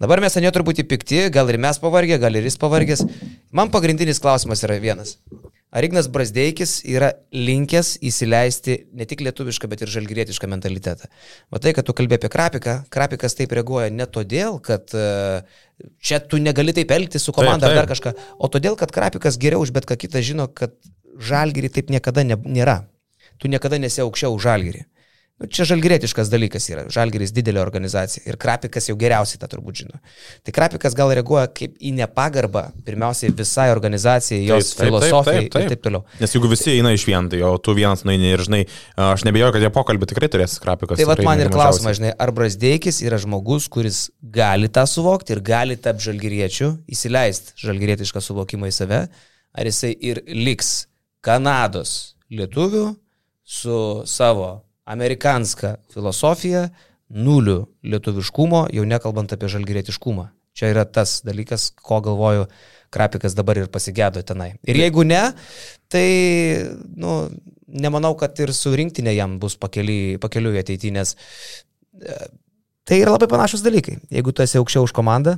Dabar mes ant jo turbūt įpikti, gal ir mes pavargę, gal ir jis pavargęs. Man pagrindinis klausimas yra vienas. Ar Ignas Brasdeikis yra linkęs įsileisti ne tik lietuvišką, bet ir žalgrietišką mentalitetą? Matai, kad tu kalbė apie Krapiką, Krapikas taip reaguoja ne todėl, kad e, čia tu negali taip elgtis su komanda taip, taip. ar dar kažką, o todėl, kad Krapikas geriau už bet ką kitą žino, kad žalgirį taip niekada ne, nėra. Tu niekada nesi aukščiau už žalgirį. Nu, čia žalgyrėtiškas dalykas yra. Žalgyris didelė organizacija. Ir Krapikas jau geriausiai tą turbūt žino. Tai Krapikas gal reaguoja kaip į nepagarbą, pirmiausiai visai organizacijai, jos taip, filosofijai taip, taip, taip, taip. ir taip toliau. Nes jeigu visi eina iš vien, tai o tu vienas nueini ir žinai, aš nebejoju, kad jie pokalbį tikrai turės Krapikas. Tai vad man ir klausimas, žinai, ar Brasdeikis yra žmogus, kuris gali tą suvokti ir gali tapti žalgyriečiu, įsileisti žalgyrietišką suvokimą į save, ar jisai ir liks Kanados lietuvių su savo amerikanską filosofiją, nulių lietuviškumo, jau nekalbant apie žalgyrėtiškumą. Čia yra tas dalykas, ko galvoju, Krapikas dabar ir pasigėdo tenai. Ir jeigu ne, tai, nu, nemanau, kad ir su rinktinė jam bus pakeliui pakeliu ateityje, nes e, tai yra labai panašus dalykai. Jeigu tu esi aukščiau už komandą,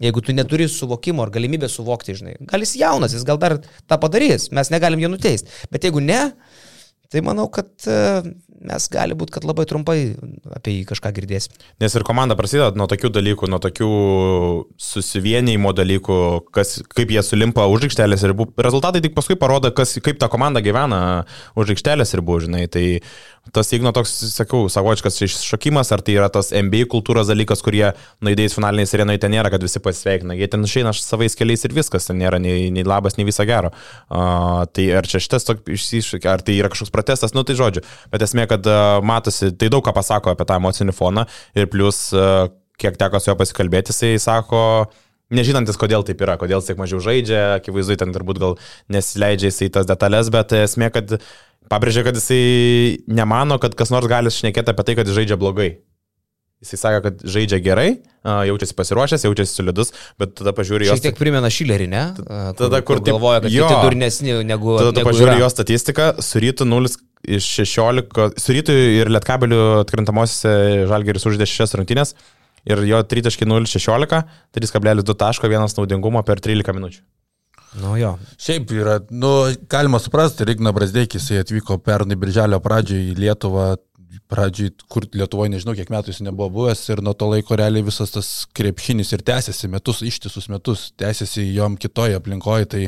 jeigu tu neturi suvokimo ar galimybę suvokti, žinai, gal jis jaunas, jis gal dar tą padarys, mes negalim jo nuteisti. Bet jeigu ne, Tai manau, kad e, mes gali būti, kad labai trumpai apie jį kažką girdėsim. Nes ir komanda prasideda nuo tokių dalykų, nuo tokių susivienijimo dalykų, kas, kaip jie sulimpa už aikštelės ribų. Rezultatai tik paskui parodo, kas, kaip ta komanda gyvena už aikštelės ribų, žinai. Tai tas Igno toks, sakau, savočias iššokimas, ar tai yra tas NBA kultūros dalykas, kurie nuėdėjus finaliniai sirenai ten nėra, kad visi pasveikina. Jie ten išeina savais keliais ir viskas, ten nėra nei, nei labas, nei viso gero. Uh, tai ar čia šitas toks išsišūkis, ar tai yra kažkoks protestas, nu tai žodžiu. Bet esmė, kad uh, matosi, tai daug ką pasako apie tą emocinį foną ir plus, uh, kiek teko su juo pasikalbėti, jisai sako, nežinantis, kodėl taip yra, kodėl tiek mažiau žaidžia, akivaizdu, ten turbūt gal nesileidžia jisai tas detalės, bet esmė, kad pabrėžia, kad jisai nemano, kad kas nors gali šnekėti apie tai, kad žaidžia blogai. Jisai sako, kad žaidžia gerai, jaučiasi pasiruošęs, jaučiasi solidus, bet tada pažiūri jo... Šiek tiek primena Šilerį, ne? Tada, kur, kur galvoja, kad jo, durnesni negu... Tada pažiūri jo statistiką, su rytu 0 iš 16, su rytu ir lietkabeliu atkrintamosiose žalgeris uždė 6 rungtynės ir jo 3.016, 3.2 taško, vienas naudingumo per 13 minučių. Nu jo. Šiaip yra, nu, galima suprasti, Rigna Brasdeikis, jis atvyko pernai birželio pradžioje į Lietuvą, pradžiai, kur Lietuvoje nežinau, kiek metų jis nebuvo buvęs ir nuo to laiko realiai visas tas krepšinis ir tęsiasi metus, ištisus metus, tęsiasi jom kitoje aplinkoje, tai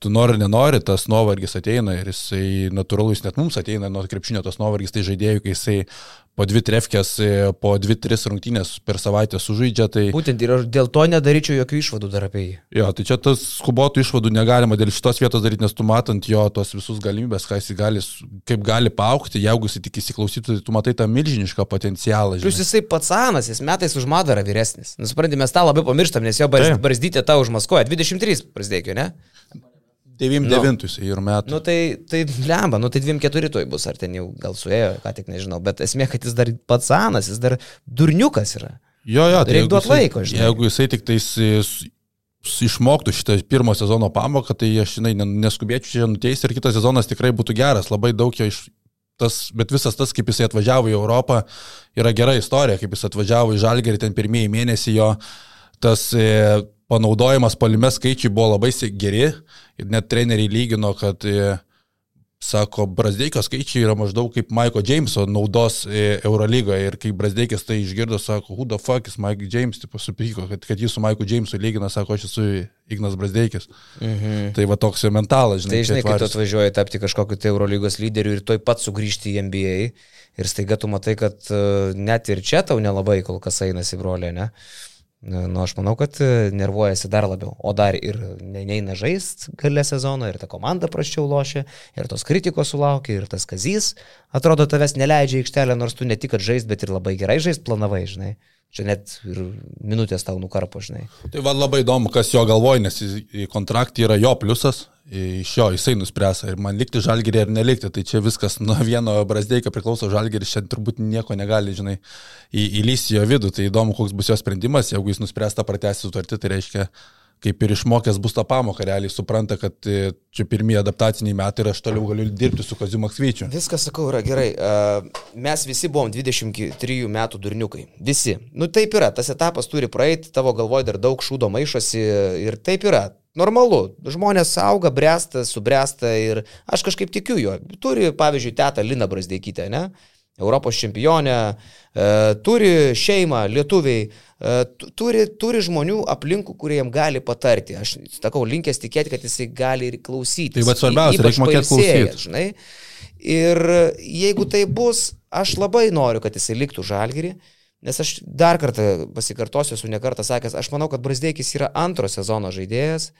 tu nori, nenori, tas nuovargis ateina ir jisai natūralus net mums ateina nuo krepšinio tas nuovargis, tai žaidėjų, kai jisai po dvi trefkės, po dvi, tris rungtynės per savaitę sužaidžia. Tai... Būtent ir aš dėl to nedaryčiau jokių išvadų dar apie jį. Jo, tai čia tas skubotų išvadų negalima dėl šitos vietos daryti, nes tu matant jo tos visus galimybės, ką jis gali, kaip gali paaukti, jeigu jis tik įsiklausytų, tai tu matai tą milžinišką potencialą. Plius jisai pats senas, jis metais už Madarą vyresnis. Nusprendė, mes tą labai pamirštam, nes jo barzdytė tą užmaskuoja. 23 prasidėjo, ne? 99 nu, ir metų. Nu tai, tai lemba, nu tai 24 toj bus, ar ten jau gal suėjo, ką tik nežinau, bet esmė, kad jis dar pats senas, jis dar durniukas yra. Jo, jo, tai reikia duoti laiko, žinai. Jeigu jisai tik tais išmoktų šitą pirmo sezono pamoką, tai aš, žinai, neskubėčiau čia nuteisti ir kitas sezonas tikrai būtų geras, labai daug jo iš... Tas, bet visas tas, kaip jisai atvažiavo į Europą, yra gera istorija, kaip jis atvažiavo į Žalgerį, ten pirmieji mėnesiai jo tas e, panaudojimas palime skaičiai buvo labai geri ir net treneriai lygino, kad e, Sako, Brasdeikio skaičiai yra maždaug kaip Maiko Jameso naudos e, Eurolygoje ir kai Brasdeikis tai išgirdo, sako, who the fuck is Mike James, tipo supyko, kad, kad jį su Maiku Jamesu lygina, sako, aš esu Ignas Brasdeikis. Mhm. Tai va toks jo mentalas, žinai. Tai žinai, kai tu atvažiuoji. tapti kažkokiu tai Eurolygos lyderiu ir toj pat sugrįžti į NBA ir staiga tu matai, kad e, net ir čia tau nelabai kol kas einasi brolė, ne? Na, Nu, aš manau, kad e, nervuojasi dar labiau. O dar ir ne- neina žaist gale sezono, ir ta komanda praščiau lošia, ir tos kritikos sulaukia, ir tas kazys, atrodo, tavęs neleidžia aikštelę, nors tu ne tik, kad žaist, bet ir labai gerai žaist planavai, žinai. Čia net ir minutės tau nukarpo, žinai. Tai va labai įdomu, kas jo galvoja, nes į, į kontraktą yra jo pliusas, iš jo jisai nuspręs, ar man likti žalgerį ar nelikti. Tai čia viskas nuo vieno Brasdeikio priklauso žalgeris, čia turbūt nieko negali, žinai, įlysti jo vidų. Tai įdomu, koks bus jo sprendimas, jeigu jis nuspręs tą pratęsti sutartį, tai reiškia, kaip ir išmokęs bus tą pamoką, realiai supranta, kad e, čia pirmieji adaptaciniai metai ir aš toliau galiu dirbti su Kaziu Maksvyčiu. Viskas, sakau, yra gerai. A, Mes visi buvom 23 metų durniukai. Visi. Nu taip yra, tas etapas turi praeiti, tavo galvoje dar daug šūdo maišosi ir taip yra. Normalu, žmonės auga, bręsta, subręsta ir aš kažkaip tikiu juo. Turi, pavyzdžiui, tetą Lina Brasdeikytę, ne? Europos čempionę, e, turi šeimą, lietuviai, e, tu- turi, turi žmonių aplinkų, kurie jam gali patarti. Aš sakau, linkęs tikėti, kad jisai gali ir klausyti. Tai vat svarbiausia, reik mokėt klausyt. Žinai. Ir jeigu tai bus, aš labai noriu, kad jisai liktų žalgerį, nes aš dar kartą pasikartosiu, esu nekartą sakęs, aš manau, kad Brasdeikis yra antro sezono žaidėjas.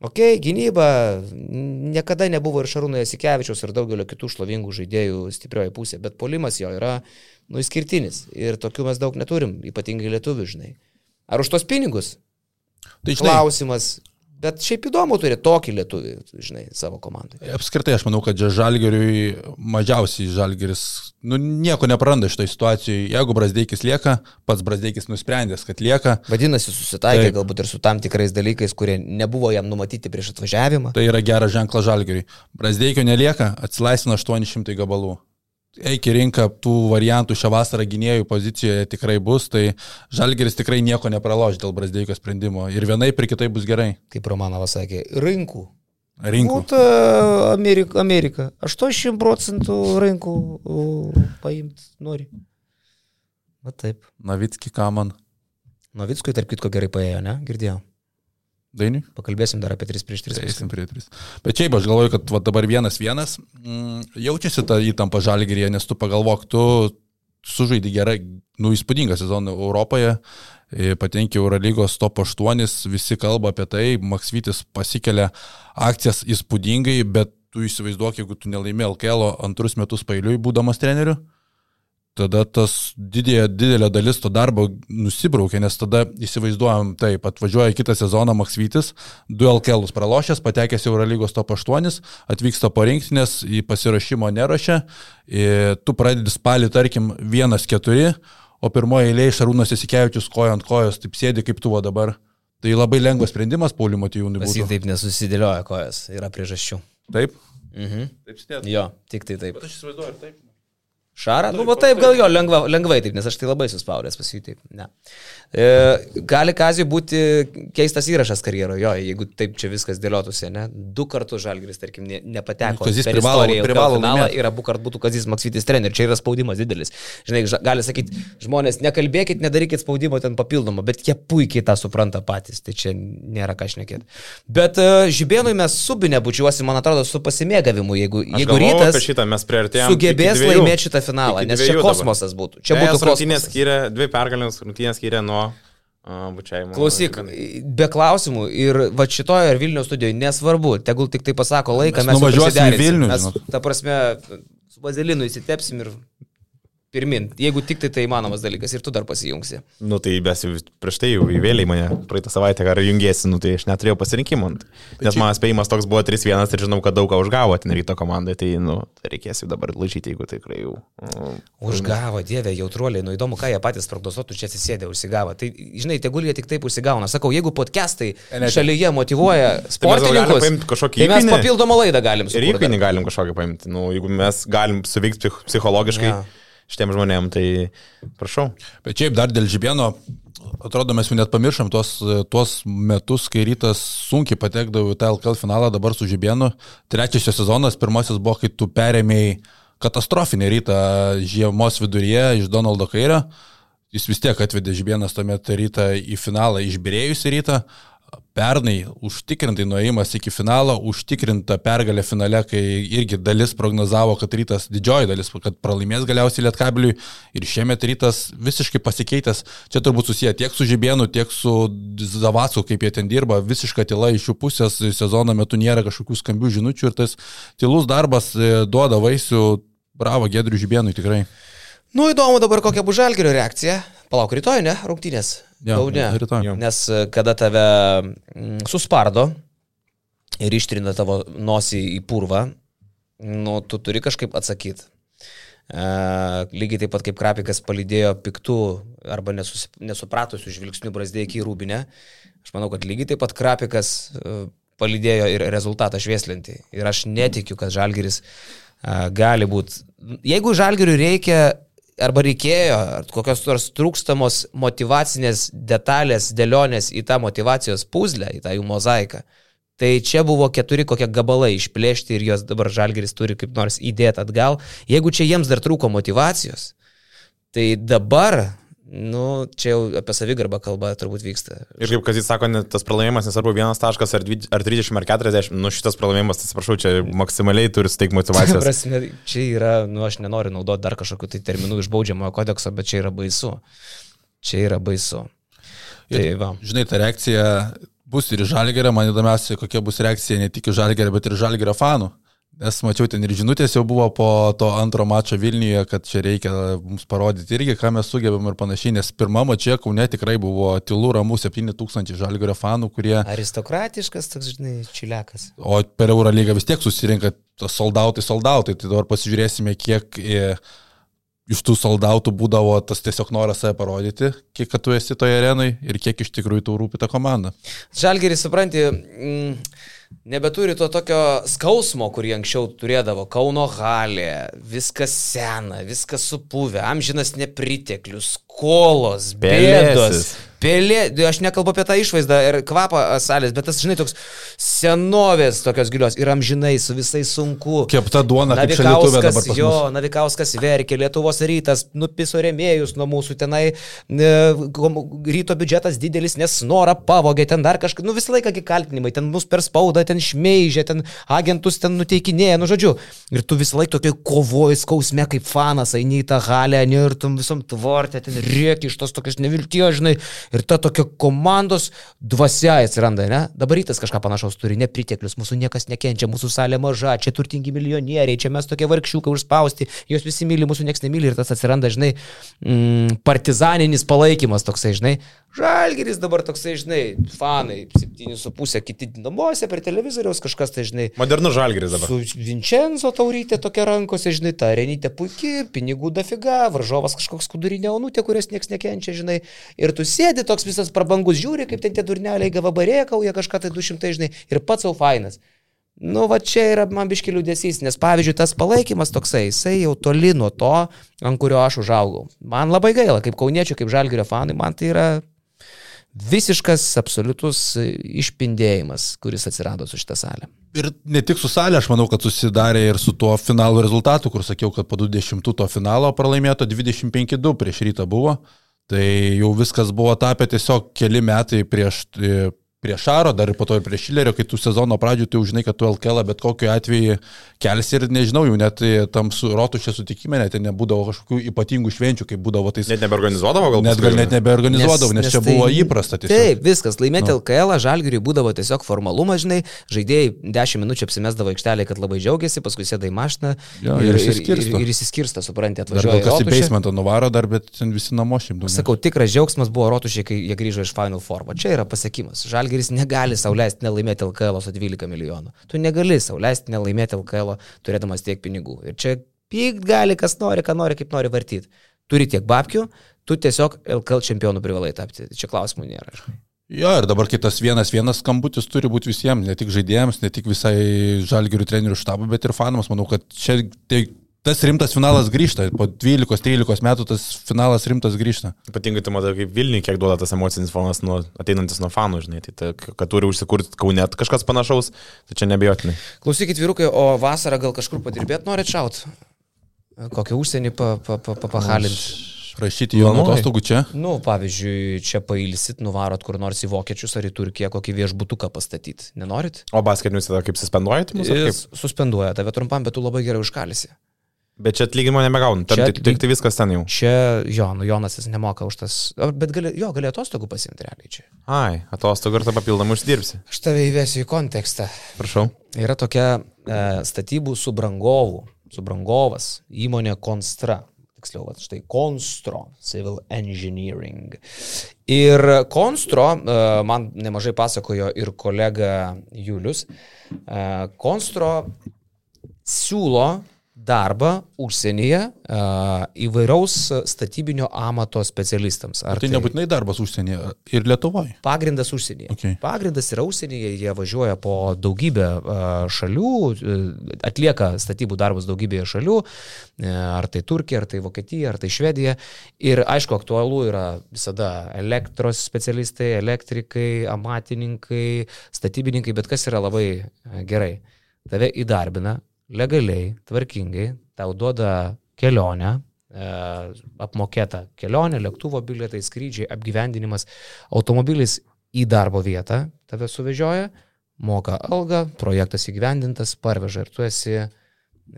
Ok, gynyba niekada nebuvo ir Šarūno Jasikevičiaus ir daugelio kitų šlovingų žaidėjų stiprioji pusė, bet polimas jo yra nu, išskirtinis ir tokių mes daug neturim, ypatingai lietuvių, žinai. Ar už tos pinigus? Tai žinai, Klausimas. Bet šiaip įdomu turi tokį lietuvį, žinai, savo komandai. Apskritai, aš manau, kad žalgeriui mažiausiai žalgeris, nu, nieko nepraranda šitoje situacijoje. Jeigu Brasdeikis lieka, pats Brasdeikis nusprendęs, kad lieka, Vadinasi, susitaikė Taip. galbūt ir su tam tikrais dalykais, kurie nebuvo jam numatyti prieš atvažiavimą. tai yra geras ženklas žalgeriui. Brasdeikio nelieka, atsilaisvina 800 gabalų. Eik į rinką, tų variantų šią vasarą gynėjų pozicijoje tikrai bus, tai žalgeris tikrai nieko nepraloš dėl Brasdeikio sprendimo. Ir vienai ir kitai bus gerai. Kaip Romanovas sakė, rinkų. Rinkų. Būtų Amerika, Amerika. 80 procentų rinkų paimti nori. Na taip. Navitski, ką man. Novickui, tarp kitko, gerai paėjo, ne? Girdėjau. Dainiui? Pakalbėsim dar apie 3 prieš 3. Eisim prie tris. Bet šiaip aš galvoju, kad va, dabar vienas vienas mm, jaučiasi ta įtampa žalgerėje, nes tu pagalvok, tu sužaidži gerai, nu įspūdingą sezoną Europoje, e, patenki Eurolygos top 8, visi kalba apie tai, Maksvitis pasikelia akcijas įspūdingai, bet tu įsivaizduok, jeigu tu nelaimė LKL antrus metus pailiui būdamas treneriu, tada tas didėja, didelė dalis to darbo nusibraukia, nes tada įsivaizduojam, taip, atvažiuoja kitą sezoną Maksvytis, du LKLus pralošęs, patekęs į Eurolygos top 8, atvyksta po rinktinės, į pasirašymo i- tu pradedi spalį, tarkim, 1-4, o pirmoje eilėje Šarūnas Esikevičius kojo ant kojos, taip sėdi kaip tu dabar. Tai labai lengvas sprendimas Pauliu Matijūnui būtų. taip nesusidėlioja kojas, yra priežasčių. Taip? Mhm. Taip sėdi. Jo, tik tai taip. Bet aš įsivaizduoju, ir taip. Šarą? Nu, va taip, gal jo, lengva, lengvai taip, nes aš tai labai suspaudęs pas jį taip. Ne. E, gali Kazijui būti keistas įrašas karjeroje, jo, jeigu taip čia viskas dėliotųsi, ne? Du kartus Žalgris, tarkim, ne, nepateko. Kazys per privalo- privalo finalą. Ir abu kart būtų Kazis Maksytis treneris. Čia yra spaudimas didelis. Žinai, gali sakyti, žmonės, nekalbėkit, nedarykit spaudimo ten papildomo, bet jie puikiai tą supranta patys. Tai čia nėra ką šnekėti. Bet uh, Žibėnui mes subinę bučiuosim, man atrodo, su pasimėgavimu, jeigu, jeigu rytas šitą sugebės laimėti šitą finalą, nes čia kosmosas būtų. Čia būtų kosmosas. skiria, dvi pergalės rungtynės skiria nuo bučiavimo. Klausyk, be klausimų ir va šitoje ir Vilniaus studijoje nesvarbu, tegul tik tai pasako laiką, Mes mes, jau nuvažiuosim į. Vilnių, Mes, ta prasme, su Bazilinu įsitepsim ir pirmin, jeigu tik tai tai įmanomas dalykas ir tu dar pasijungsi. Nu tai mes jau prieš tai jau įvėliai mane praeitą savaitę ar jungiesi, nu tai aš neturėjau pasirinkimo. nu, tai- Nes mano spėjimas toks buvo 3-1 ir žinau, kad daug ką užgavo ten ryto komandai, tai nu, tai reikės jau dabar lažyti, jeigu tikrai jau. Um, Užgavo, dievė, jautruoliai, nu įdomu, ką jie patys prognozuotų, čia atsisėdė, užsigavo. Tai, žinai, tegul jie tik taip užsigauna. Sakau, jeigu podcastai Ne, šalyje motivuoja sportininkus, paimt kažkokį tai mes įkainį. papildomą laidą galim Ir sukurti. įkainį galim kažkokį paimti. Nu, jeigu mes galim suveikti psich- psichologiškai, Jo. Šitiem žmonėm, tai prašau. Bet šiaip dar dėl Žibėno, atrodo, mes jau net pamiršom tuos, tuos metus, kai rytas sunkiai patekdavo į tą LKL finalą, dabar su Žibėnu. Trečiasis sezonas, pirmasis buvo, kai tu perėmėjai katastrofinį rytą žiemos viduryje iš Donaldo Kairio. Jis vis tiek atvedė Žibėnas tuomet rytą į finalą, išbirėjusi rytą pernai užtikrintai nuėjimas iki finalo, užtikrinta pergalė finale, kai irgi dalis prognozavo, kad rytas, didžioji dalis, kad pralaimės galiausiai Lietkabiliui ir šiemet rytas visiškai pasikeitęs. Čia turbūt susiję tiek su Žibėnu, tiek su Zavasku, kaip jie ten dirba, visiška tyla iš jų pusės, sezono metu nėra kažkokių skambių žinučių ir tas tylus darbas e, duoda vaisių. Bravo, Gedriu Žibėnui tikrai. Nu įdomu dabar kokia bus žalgerio reakcija. Palauk, rytoj, ne? Rungtynės. Ja, Kaune. rytoj. Nes e, kada tave mm, suspardo ir ištrina tavo nosį į purvą, nu, tu turi kažkaip atsakyti. E, lygiai taip pat kaip Krapikas palydėjo piktų arba nesus, nesupratusių žvilgsnių brazdėjį į rūbinę, aš manau, kad lygiai taip pat Krapikas e, palydėjo ir rezultatą švieslinti. Ir aš netikiu, kad Žalgeris e, gali būti. Jeigu Žalgeriui reikia arba reikėjo kokios nors trūkstamos motivacinės detalės, dėlionės į tą motivacijos puzlę, į tą jų mozaiką. Tai čia buvo keturi kokie gabalai išplėšti ir juos dabar žalgeris turi kaip nors įdėti atgal. Jeigu čia jiems dar trūko motivacijos, tai dabar Nu, čia jau apie savigarbą kalba turbūt vyksta. Ir kaip Kazis sako, ne, tas pralaimėjimas nesvarbu vienas taškas ar, 20, ar 30 ar 40, nu šitas pralaimėjimas, atsiprašau, čia maksimaliai turi suteikti motivacijos. Prasme, čia yra, nu aš nenoriu naudoti dar kažkokiu tai terminų iš baudžiamojo kodekso, bet čia yra baisu. Čia yra baisu. Tai ir, va. Žinai, ta reakcija bus ir žalgerio, man įdomiausia, kokia bus reakcija ne tik žalgerio, bet ir žalgerio fanų. Nes mačiau ten ir žinutės jau buvo po to antro mačo Vilniuje, kad čia reikia mums parodyti irgi, ką mes sugebam ir panašiai, nes pirmą mačą Kaune tikrai buvo tylų ramų 7000 žalgerio fanų, kurie... Aristokratiškas toks, žinai, čilekas. O per Euro lygą vis tiek susirinka soldautai, soldautai, tai dabar pasižiūrėsime, kiek... E, iš tų soldautų būdavo tas tiesiog noras save parodyti, kiek tu esi toje arenai ir kiek iš tikrųjų tau rūpi ta komanda. Žalgeris, supranti, mm, nebeturi to tokio skausmo, kurį anksčiau turėdavo. Kauno halė, viskas sena, viskas supuvę, amžinas nepriteklius, skolos, bėdos. Pelė, aš nekalbu apie tą išvaizdą ir kvapą salės, bet tas, žinai, toks senovės tokios gilios ir amžinai su visai sunku. Kepta duona, kaip šaldytuvė dabar. Jo, Navikauskas verkė, Lietuvos rytas, nupiso remėjus nuo mūsų tenai, ne, ryto biudžetas didelis, nes norą pavogė, ten dar kažką, nu visą laiką kaltinimai, ten mus per spaudą, ten šmeižė, ten agentus ten nuteikinėja, nu žodžiu. Ir tu visą laiką tokia kovoji skausme kaip fanas, eini į tą halę, ir tu visom tvortė, ten rėki iš tos tokios nevilties, žinai Ir ta tokia komandos dvasia atsiranda, ne? Dabar rytas kažką panašaus turi, nepriteklius, mūsų niekas nekenčia, mūsų salė maža, čia turtingi milijonieriai, čia mes tokie vargšiukai užspausti, juos visi myli, mūsų niekas nemyli ir tas atsiranda, žinai, mm, partizaninis palaikymas toksai, žinai. Žalgeris dabar toksai, žinai, fanai, 7,5, kiti namuose per televizoriaus kažkas, tai žinai. Modernus žalgeris dabar. Su Vincenzo taurytė tokia rankose, žinai, ta renytė puikiai, pinigų dafiga, varžovas kažkoks kudurinė onutė, kurios niekas nekenčia, žinai. Ir tu sėdi toks visas prabangus, žiūri, kaip ten tie durneliai gavabarė, kauja kažką tai 200, žinai, ir pats savo fainas. Nu, va čia yra man biški liūdėsys, nes pavyzdžiui, tas palaikymas toksai, jisai jau toli nuo to, ant kurio aš užaugau. Man labai gaila, kaip kauniečių, kaip žalgerio fanai, man tai yra visiškas, absoliutus išpindėjimas, kuris atsirado su šitą salę. Ir ne tik su salė, aš manau, kad susidarė ir su tuo finalo rezultatu, kur sakiau, kad po 20 to finalo pralaimėto 25-2 prieš rytą buvo. Tai jau viskas buvo tapę tiesiog keli metai prieš prieš Šaro, dar ir po to ir prieš Šilerio, kai tu sezono pradžioje tu žinai, kad tu LKL bet kokiu atveju kelsi ir nežinau, jau net tam su rotušė sutikime net nebūdavo kažkokių ypatingų švenčių, kaip būdavo tais. Net nebeorganizuodavo gal? Net gal net nebeorganizuodavo, nes, nes, nes čia tai, buvo įprasta tiesiog. Taip, viskas, laimėti. Nu. LKL, žalgiriui būdavo tiesiog formalumas, žinai, žaidėjai 10 minučių apsimesdavo aikštelė, kad labai džiaugiasi, paskui sėda į mašiną jo, ir, ir, ir, ir, ir įsiskirsta, suprantate, atvažiuoja. Gal kas į basementą nuvaro dar, bet ten visi namo šimtų. Sakau, tikras džiaugsmas buvo rotušė, kai jie grįžo iš Final Four. Va čia yra pasiekimas. Žalgiris Žalgeris negali sauliaisti nelaimėti LKL su 12 milijonų. Tu negali sauliaisti nelaimėti LKL turėdamas tiek pinigų. Ir čia pykt gali, kas nori, ką nori, kaip nori vartyti. Turi tiek babkių, tu tiesiog LKL čempionų privalai tapti. Čia klausimų nėra. Jo, ir dabar kitas vienas vienas skambutis turi būti visiems, ne tik žaidėjams, ne tik visai žalgirių trenerių štabui, bet ir fanams. Manau, kad čia tai tas rimtas finalas grįžta. Po 12-13 metų tas finalas rimtas grįžta. Ypatingai tu matai, kaip Vilniui, kiek duoda tas emocinis fonas nuo, ateinantis nuo fanų, žinai, tai ta, kad turi užsikurti kaunet kažkas panašaus, tai čia nebejotinai. Klausykit, vyrukai, o vasarą gal kažkur padirbėt norit šaut? Kokią užsienį pa, pa, pa, pa? Rašyti jo atostogų čia. Nu, pavyzdžiui, čia pailsit, nuvarot kur nors į vokiečius ar į Turkiją kokį viešbutuką pastatyti. Nenorit? O basketinius tada kaip suspenduojate mus? Jis suspenduoja tave trumpam, bet tu labai gerai užkalisi. Bet čia atlyginimo nebegauni, ten Čia tik, tik tai viskas ten jau. Čia, jo, nu Jonas jis nemoka už tas, bet gali, jo, gali atostogų pasimti realiai čia. Ai, atostogų ir tada papildomai uždirbsi. Aš tave įvesiu į kontekstą. Prašau. Yra tokia e, statybų subrangovų, subrangovas, įmonė Constra. Tiksliau, va, štai Constro, Civil Engineering. Ir Constro, e, man nemažai pasakojo ir kolega Julius, e, Constro siūlo darbą užsienyje e, įvairaus statybinio amato specialistams. Ar Tai nebūtinai darbas užsienyje ir Lietuvoje. Pagrindas užsienyje. Okay. Pagrindas yra užsienyje, jie važiuoja po daugybę a, šalių, e, atlieka statybų darbus daugybėje šalių, e, ar tai Turkija, ar tai Vokietija, ar tai Švedija. Ir aišku, aktualu yra visada elektros specialistai, elektrikai, amatininkai, statybininkai, bet kas yra labai e, gerai. Tave įdarbina legaliai, tvarkingai, tau duoda kelionę, e, apmokėta kelionė, lėktuvo bilietai, skrydžiai, apgyvendinimas, automobilis į darbo vietą tave suvežioja, moka algą, projektas įgyvendintas, parveža ir tu esi,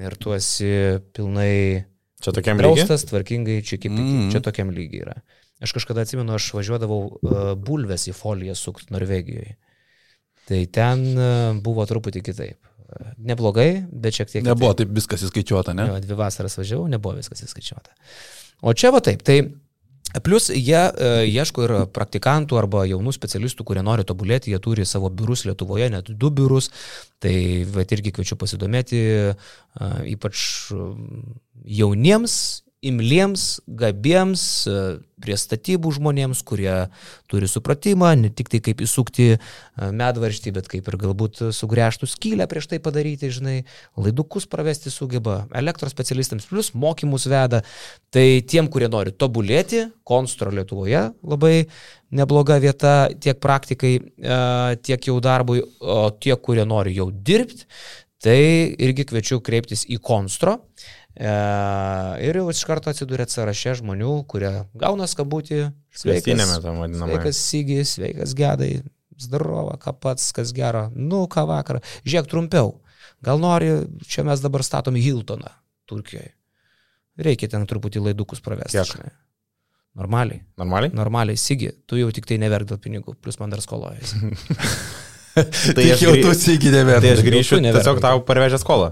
ir tu esi pilnai Čia tokiam lygiai. draustas, tvarkingai, čia kaip mm. čia tokiam lygiai yra. Aš kažkada atsimenu, aš važiuodavau uh, bulves į foliją sukt Norvegijoje. Tai ten uh, buvo truputį kitaip. Neblogai, bet šiek tiek. Nebuvo taip viskas įskaičiuota, ne? Jo, dvi vasaras važiavau, nebuvo viskas įskaičiuota. O čia va taip, tai plus jie e, ieško ir praktikantų arba jaunų specialistų, kurie nori tobulėti, jie turi savo biurus Lietuvoje, net du biurus, tai va irgi kviečiu pasidomėti, e, ypač jauniems, imliems, gabiems, e, prie statybų žmonėms, kurie turi supratimą, ne tik tai kaip įsukti e, medvarštį, bet kaip ir galbūt sugręžtų skylę prieš tai padaryti, žinai, laidukus pravesti sugeba, elektros specialistams plus mokymus veda. Tai tiem, kurie nori tobulėti, Konstro Lietuvoje labai nebloga vieta tiek praktikai, e, tiek jau darbui, o tie, kurie nori jau dirbti, tai irgi kviečiu kreiptis į Konstro. E, ir jau iš karto atsidūrėt sąraše žmonių, kurie gauna skabutį. Sveikinėme tam vadinamą. Sveikas Sygis, sveikas Gedai, zdarova, ką pats, kas gero. Nu, ką vakarą. Žiūrėk trumpiau. Gal nori, čia mes dabar statom Hiltoną Turkijoje. Reikia ten truputį laidukus pravesti. Kiek? Normaliai. Normaliai? Normaliai, Sigi, tu jau tik tai neverk dėl pinigų, plus man dar skolojasi. Tai aš, jau tu įsigydėme. tai aš grįšiu neverk. tiesiog tau parvežę skolą.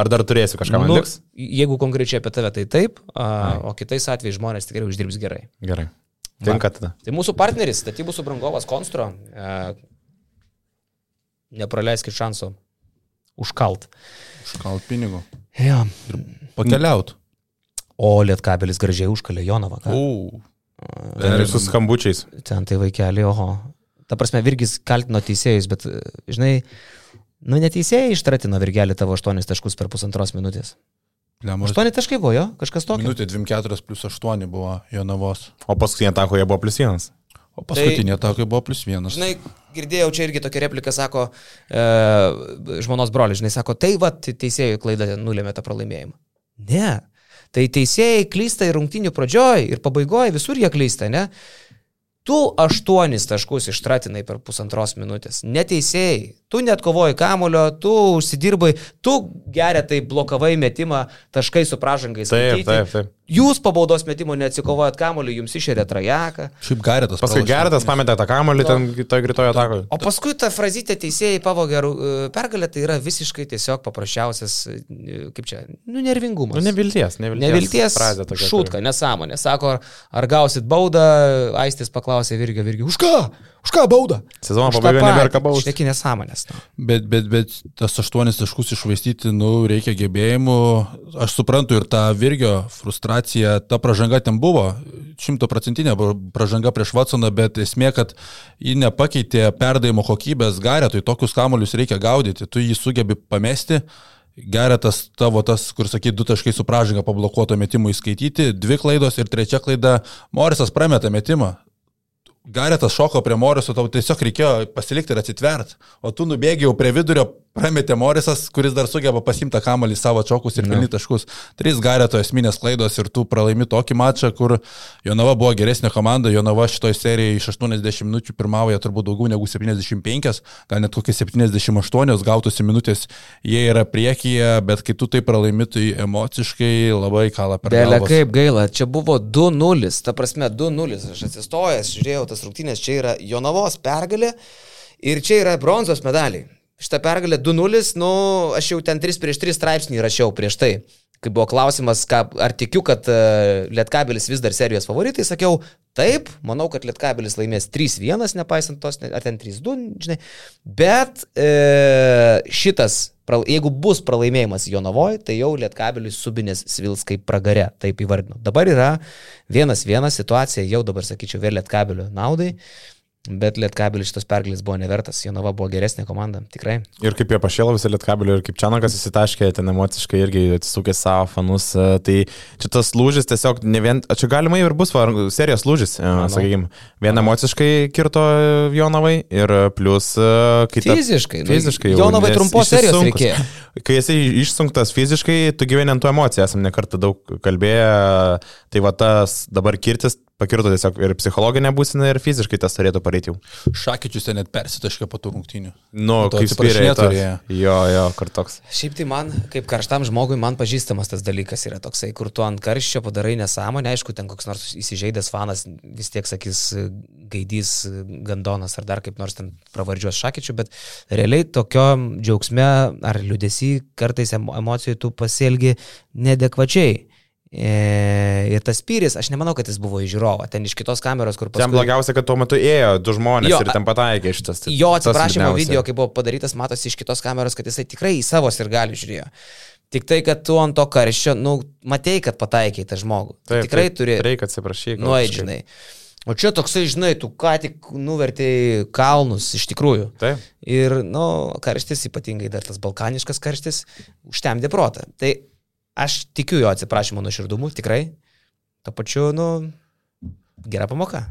Ar dar turėsiu kažką man nu, liks? jeigu konkrečiai apie tave, tai taip, a, o kitais atvejais žmonės tikrai uždirbs gerai. Gerai. Tinka tada. Tai mūsų partneris, statybų subrangovas Konstro, e, nepraleiskit šanso užkalt. Škalt pinigų. Ja. Pakeliaut. O Lietkabelis gražiai užkalė Jonavą. O. Ir su skambučiais. Ten tai vaikeliai, oho. Ta prasme, Virgis kaltino teisėjus, bet, žinai, nu neteisėjai ištratino Virgelį tavo 8 taškus per pusantros minutės. 8 taškai buvo jo, kažkas tokio. Minutė 24 plus 8 buvo Jonavos. O paskutinė tako jie buvo plus vienas. O paskutinė tai... takai buvo plus 1. Žinai, girdėjau čia irgi tokia replika, sako, e, žmonos broli, žinai, sako, tai va, teisėjų klaida nulėmė tą pralaimėjimą. Ne. Tai teisėjai klysta ir rungtinių pradžioj, ir pabaigoje, visur jie klysta, ne? Tu aštuonis taškus ištratinai per pusantros minutės. Neteisėjai. Tu net kovoji kamulio, tu užsidirbai, tu geria tai blokavai metimą taškai su pražangais. Taip, taip, taip. Jūs po baudos metimo neatsikovojat kamulio, jums išėrė trajeką. Šiaip garetas. Paskui Gerdas pametė tą kamuolį ten toj greitojo atakoje. O paskui ta frazytė teisėjai pavogė e, pergalę, tai yra visiškai tiesiog paprasčiausias, e, kaip čia, nu, nervingumas. Nu, nevilties, nevilties. Nevilties frazė tokia, šūtka, nesąmonė. Sako, ar, ar gausit baudą, Aistis paklausė Virgio Virgio, už ką? Už ką baudą? Sezono pabaigoje neberka baustų. Šneki nesąmonės. Nu. Bet, bet, bet tas aštuonis taškus išvaistyti, nu, reikia gebėjimų. Aš suprantu ir tą Virgio frustraciją, ta pražanga ten buvo, šimtoprocentinė pražanga prieš Watsoną, bet esmė, kad ji nepakeitė perdavimo kokybės garetui, tokius kamolius reikia gaudyti, tu jį sugebi pamesti Geretas tavo tas, kur sakai, du taškai su pražanga pablokuoto metimų įskaityti, dvi klaidos ir trečia klaida, Morisas prameta metimą. Garetas šoko prie Moriso, tau tiesiog reikėjo pasilikti ir atsitvert, o tu nubėgiau prie vidurio, prametė Morisas, kuris dar sugeba pasimti kamalį savo čokus ir pelnyti taškus. Trys Gareto esminės klaidos ir tu pralaimi tokį mačą, kur Jonava buvo geresnė komanda, Jonava šitoje serijoje iš 80 minučių pirmauja turbūt daugiau negu 75, gal net kokie 78 gautųsi minutės, jie yra priekyje, bet kai tu tai pralaimi, tai emociškai labai kala per Belė galvas. kaip gaila, čia buvo 2-0, ta prasme 2-0, aš atsistojęs, žiūrėjau tas rungtynės, čia yra Jonavos pergalė ir čia yra bronzos medaliai. Šitą pergalę 2-0, nu, aš jau ten 3 prieš 3 straipsnį rašiau prieš tai. Kai buvo klausimas, ką, ar tikiu, kad uh, Lietkabelis vis dar serijos favoritai, sakiau, taip, manau, kad Lietkabelis laimės 3-1, nepaisant tos, ar ten 3-2, žinai. Bet e, šitas, jeigu bus pralaimėjimas Jonavoje, tai jau Lietkabelis subinės svils kaip pragare, taip įvardinu. Dabar yra vienas vienas situacija, jau dabar sakyčiau, vėl Lietkabelio naudai. Bet Lietkabelis šitos pergalės buvo nevertas, Jonava buvo geresnė komanda, tikrai. Ir kaip jie pašėlo visą lietkabelį, ir kaip Čianakas įsitaškė, ten emociškai irgi atsisukė savo fanus. e, Tai čia tas lūžis tiesiog ne vien, čia galimai ir bus var- serijos lūžis, sakykime. Vien emociškai kirto Jonavai ir plus e, kita. Fiziškai, nu, Fiziškai. jau, Jonavai trumpos serijos reikėjo. Kai esi išsunktas fiziškai, tu gyveni ant tų emocijų, esam nekartą daug kalbėję, tai va tas dabar kirtis pakirto tiesiog ir psichologinė būsena, ir fiziškai tas turėtų pareiti jau. Šakyčius ten net persitaškė po tų rungtynių. Nu, to kaip spyrė. atsiprašinėt ta- turėjo. Jo, jo, kur toks. Šiaip tai man, kaip karštam žmogui, man pažįstamas tas dalykas yra toksai, kur tu ant karščio padarai nesąmonę, aišku, ten koks nors įsižeidęs fanas vis tiek sakys gaidys, gandonas ar dar kaip nors ten pravardžiuos šakyčių, bet realiai tokio džiaugsme ar liūdėsi kartais emo- emocijų tu pasielgi nedekvačiai. E, ir tas pyris, aš nemanau, kad jis buvo iš žiūrovo, ten iš kitos kameros, kur Jam blogiausia, kad tuo metu ėjo du žmonės Jo, ir ten pataikė šitas. tai Jo atsiprašymo video, kai buvo padarytas, matosi iš kitos kameros, kad jisai tikrai į savo ir gali žiūrėjo. Tik tai, kad tu ant to karščio, nu, matei, kad pataikiai tą žmogų. Taip, tikrai taip, turi Reikia atsiprašyti. nueiti, žinai. O čia toksai, žinai, tu ką tik nuvertėjai kalnus, iš tikrųjų. Taip. Ir, nu, karštis, ypatingai dar tas balkaniškas karštis, užtemdė protą. Tai aš tikiu jo atsiprašymo nuoširdumu, tikrai. Tuo pačiu, nu, gera pamoka.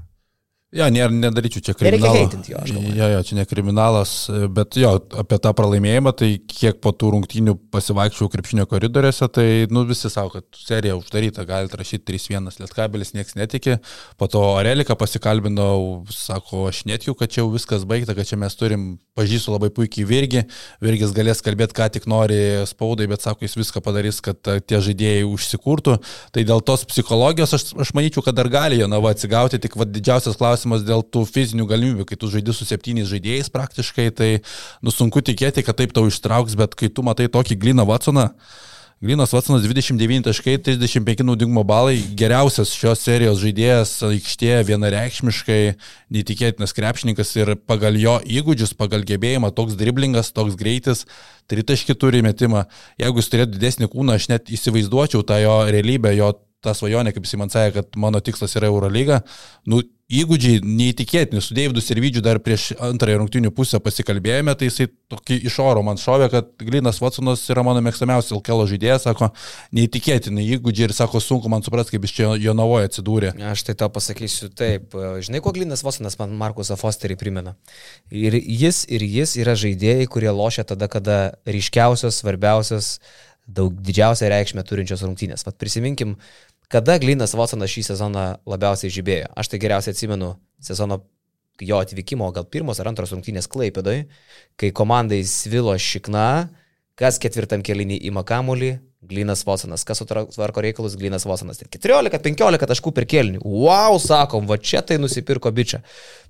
Ja, nėra, nedaryčiau čia Nereikia kriminalo. heitinti jo, aš galvoju. Jo, jo, čia ne kriminalas, bet jo, apie tą pralaimėjimą, tai kiek po tų rungtynių pasivaikščiau krepšinio koridoriuose, tai, nu, visi savo, kad serija uždaryta, galite rašyti 3-1 lietkabelis, niekas netikė. Po to Arelika pasikalbinau, sako, aš netikiu, kad čia jau viskas baigta, kad čia mes turim, pažįstu labai puikiai Virgį, Virgis galės kalbėti, ką tik nori spaudai, bet sako, jis viską padarys, kad a, tie žaidėjai užsikurtų. Tai dėl tos psichologijos aš, aš manyčiau, kad dar gali Jonava atsigauti, tik va, didžiausias klausimas dėl tų fizinių galimybių, kai tu žaidži su septyniais žaidėjais praktiškai, tai nu, sunku tikėti, kad taip tau ištrauks, bet kai tu matai tokį Gliną Vatsoną, Glinas Vatsonas 29 taškai, 35 naudingumo balai, geriausias šios serijos žaidėjas aikštėje vienareikšmiškai, neįtikėtinas krepšininkas ir pagal jo įgūdžius, pagal gebėjimą, toks driblingas, toks greitis, tritaškį turi metimą. Jeigu jis turėtų didesnį kūną, aš net įsivaizduočiau tą jo realybę, jo tą svajonę, kaip jis man sakė, kad mano tikslas yra Eurolyga. Nu, įgūdžiai neįtikėtini. Su Deividu Sirvidžiu dar prieš antrąją rungtinių pusę pasikalbėjome, tai jisai tokį iš oro man šovė, kad Glinas Watsonas yra mano mėgstamiausias LKL žaidėjas, sako, neįtikėtini įgūdžiai ir sako, sunku man suprasti, kaip jis čia Jonavoje atsidūrė. Aš tai tau pasakysiu taip. Žinai, ko Glinas Vosanas man Markusą Fosterį primena. Ir jis ir jis yra žaidėjai, kurie lošia tada, kada ryškiausios, svarbiausios, daug didžiausią reikšmę turinčios rungtynės. Vat prisiminkim, kada Glinas Vosanas šį sezoną labiausiai žibėjo. Aš tai geriausiai atsimenu sezono jo atvykimo, gal pirmos ar antros rungtynės Klaipėdoj, kai komandai svilo šikna, kas ketvirtam kelinį įma kamulį, Glinas Vosanas, kas sutvarko reikalus, Glinas Vosanas. 14-15 taškų per kelnių. Wow, sakom, va čia tai nusipirko bičią.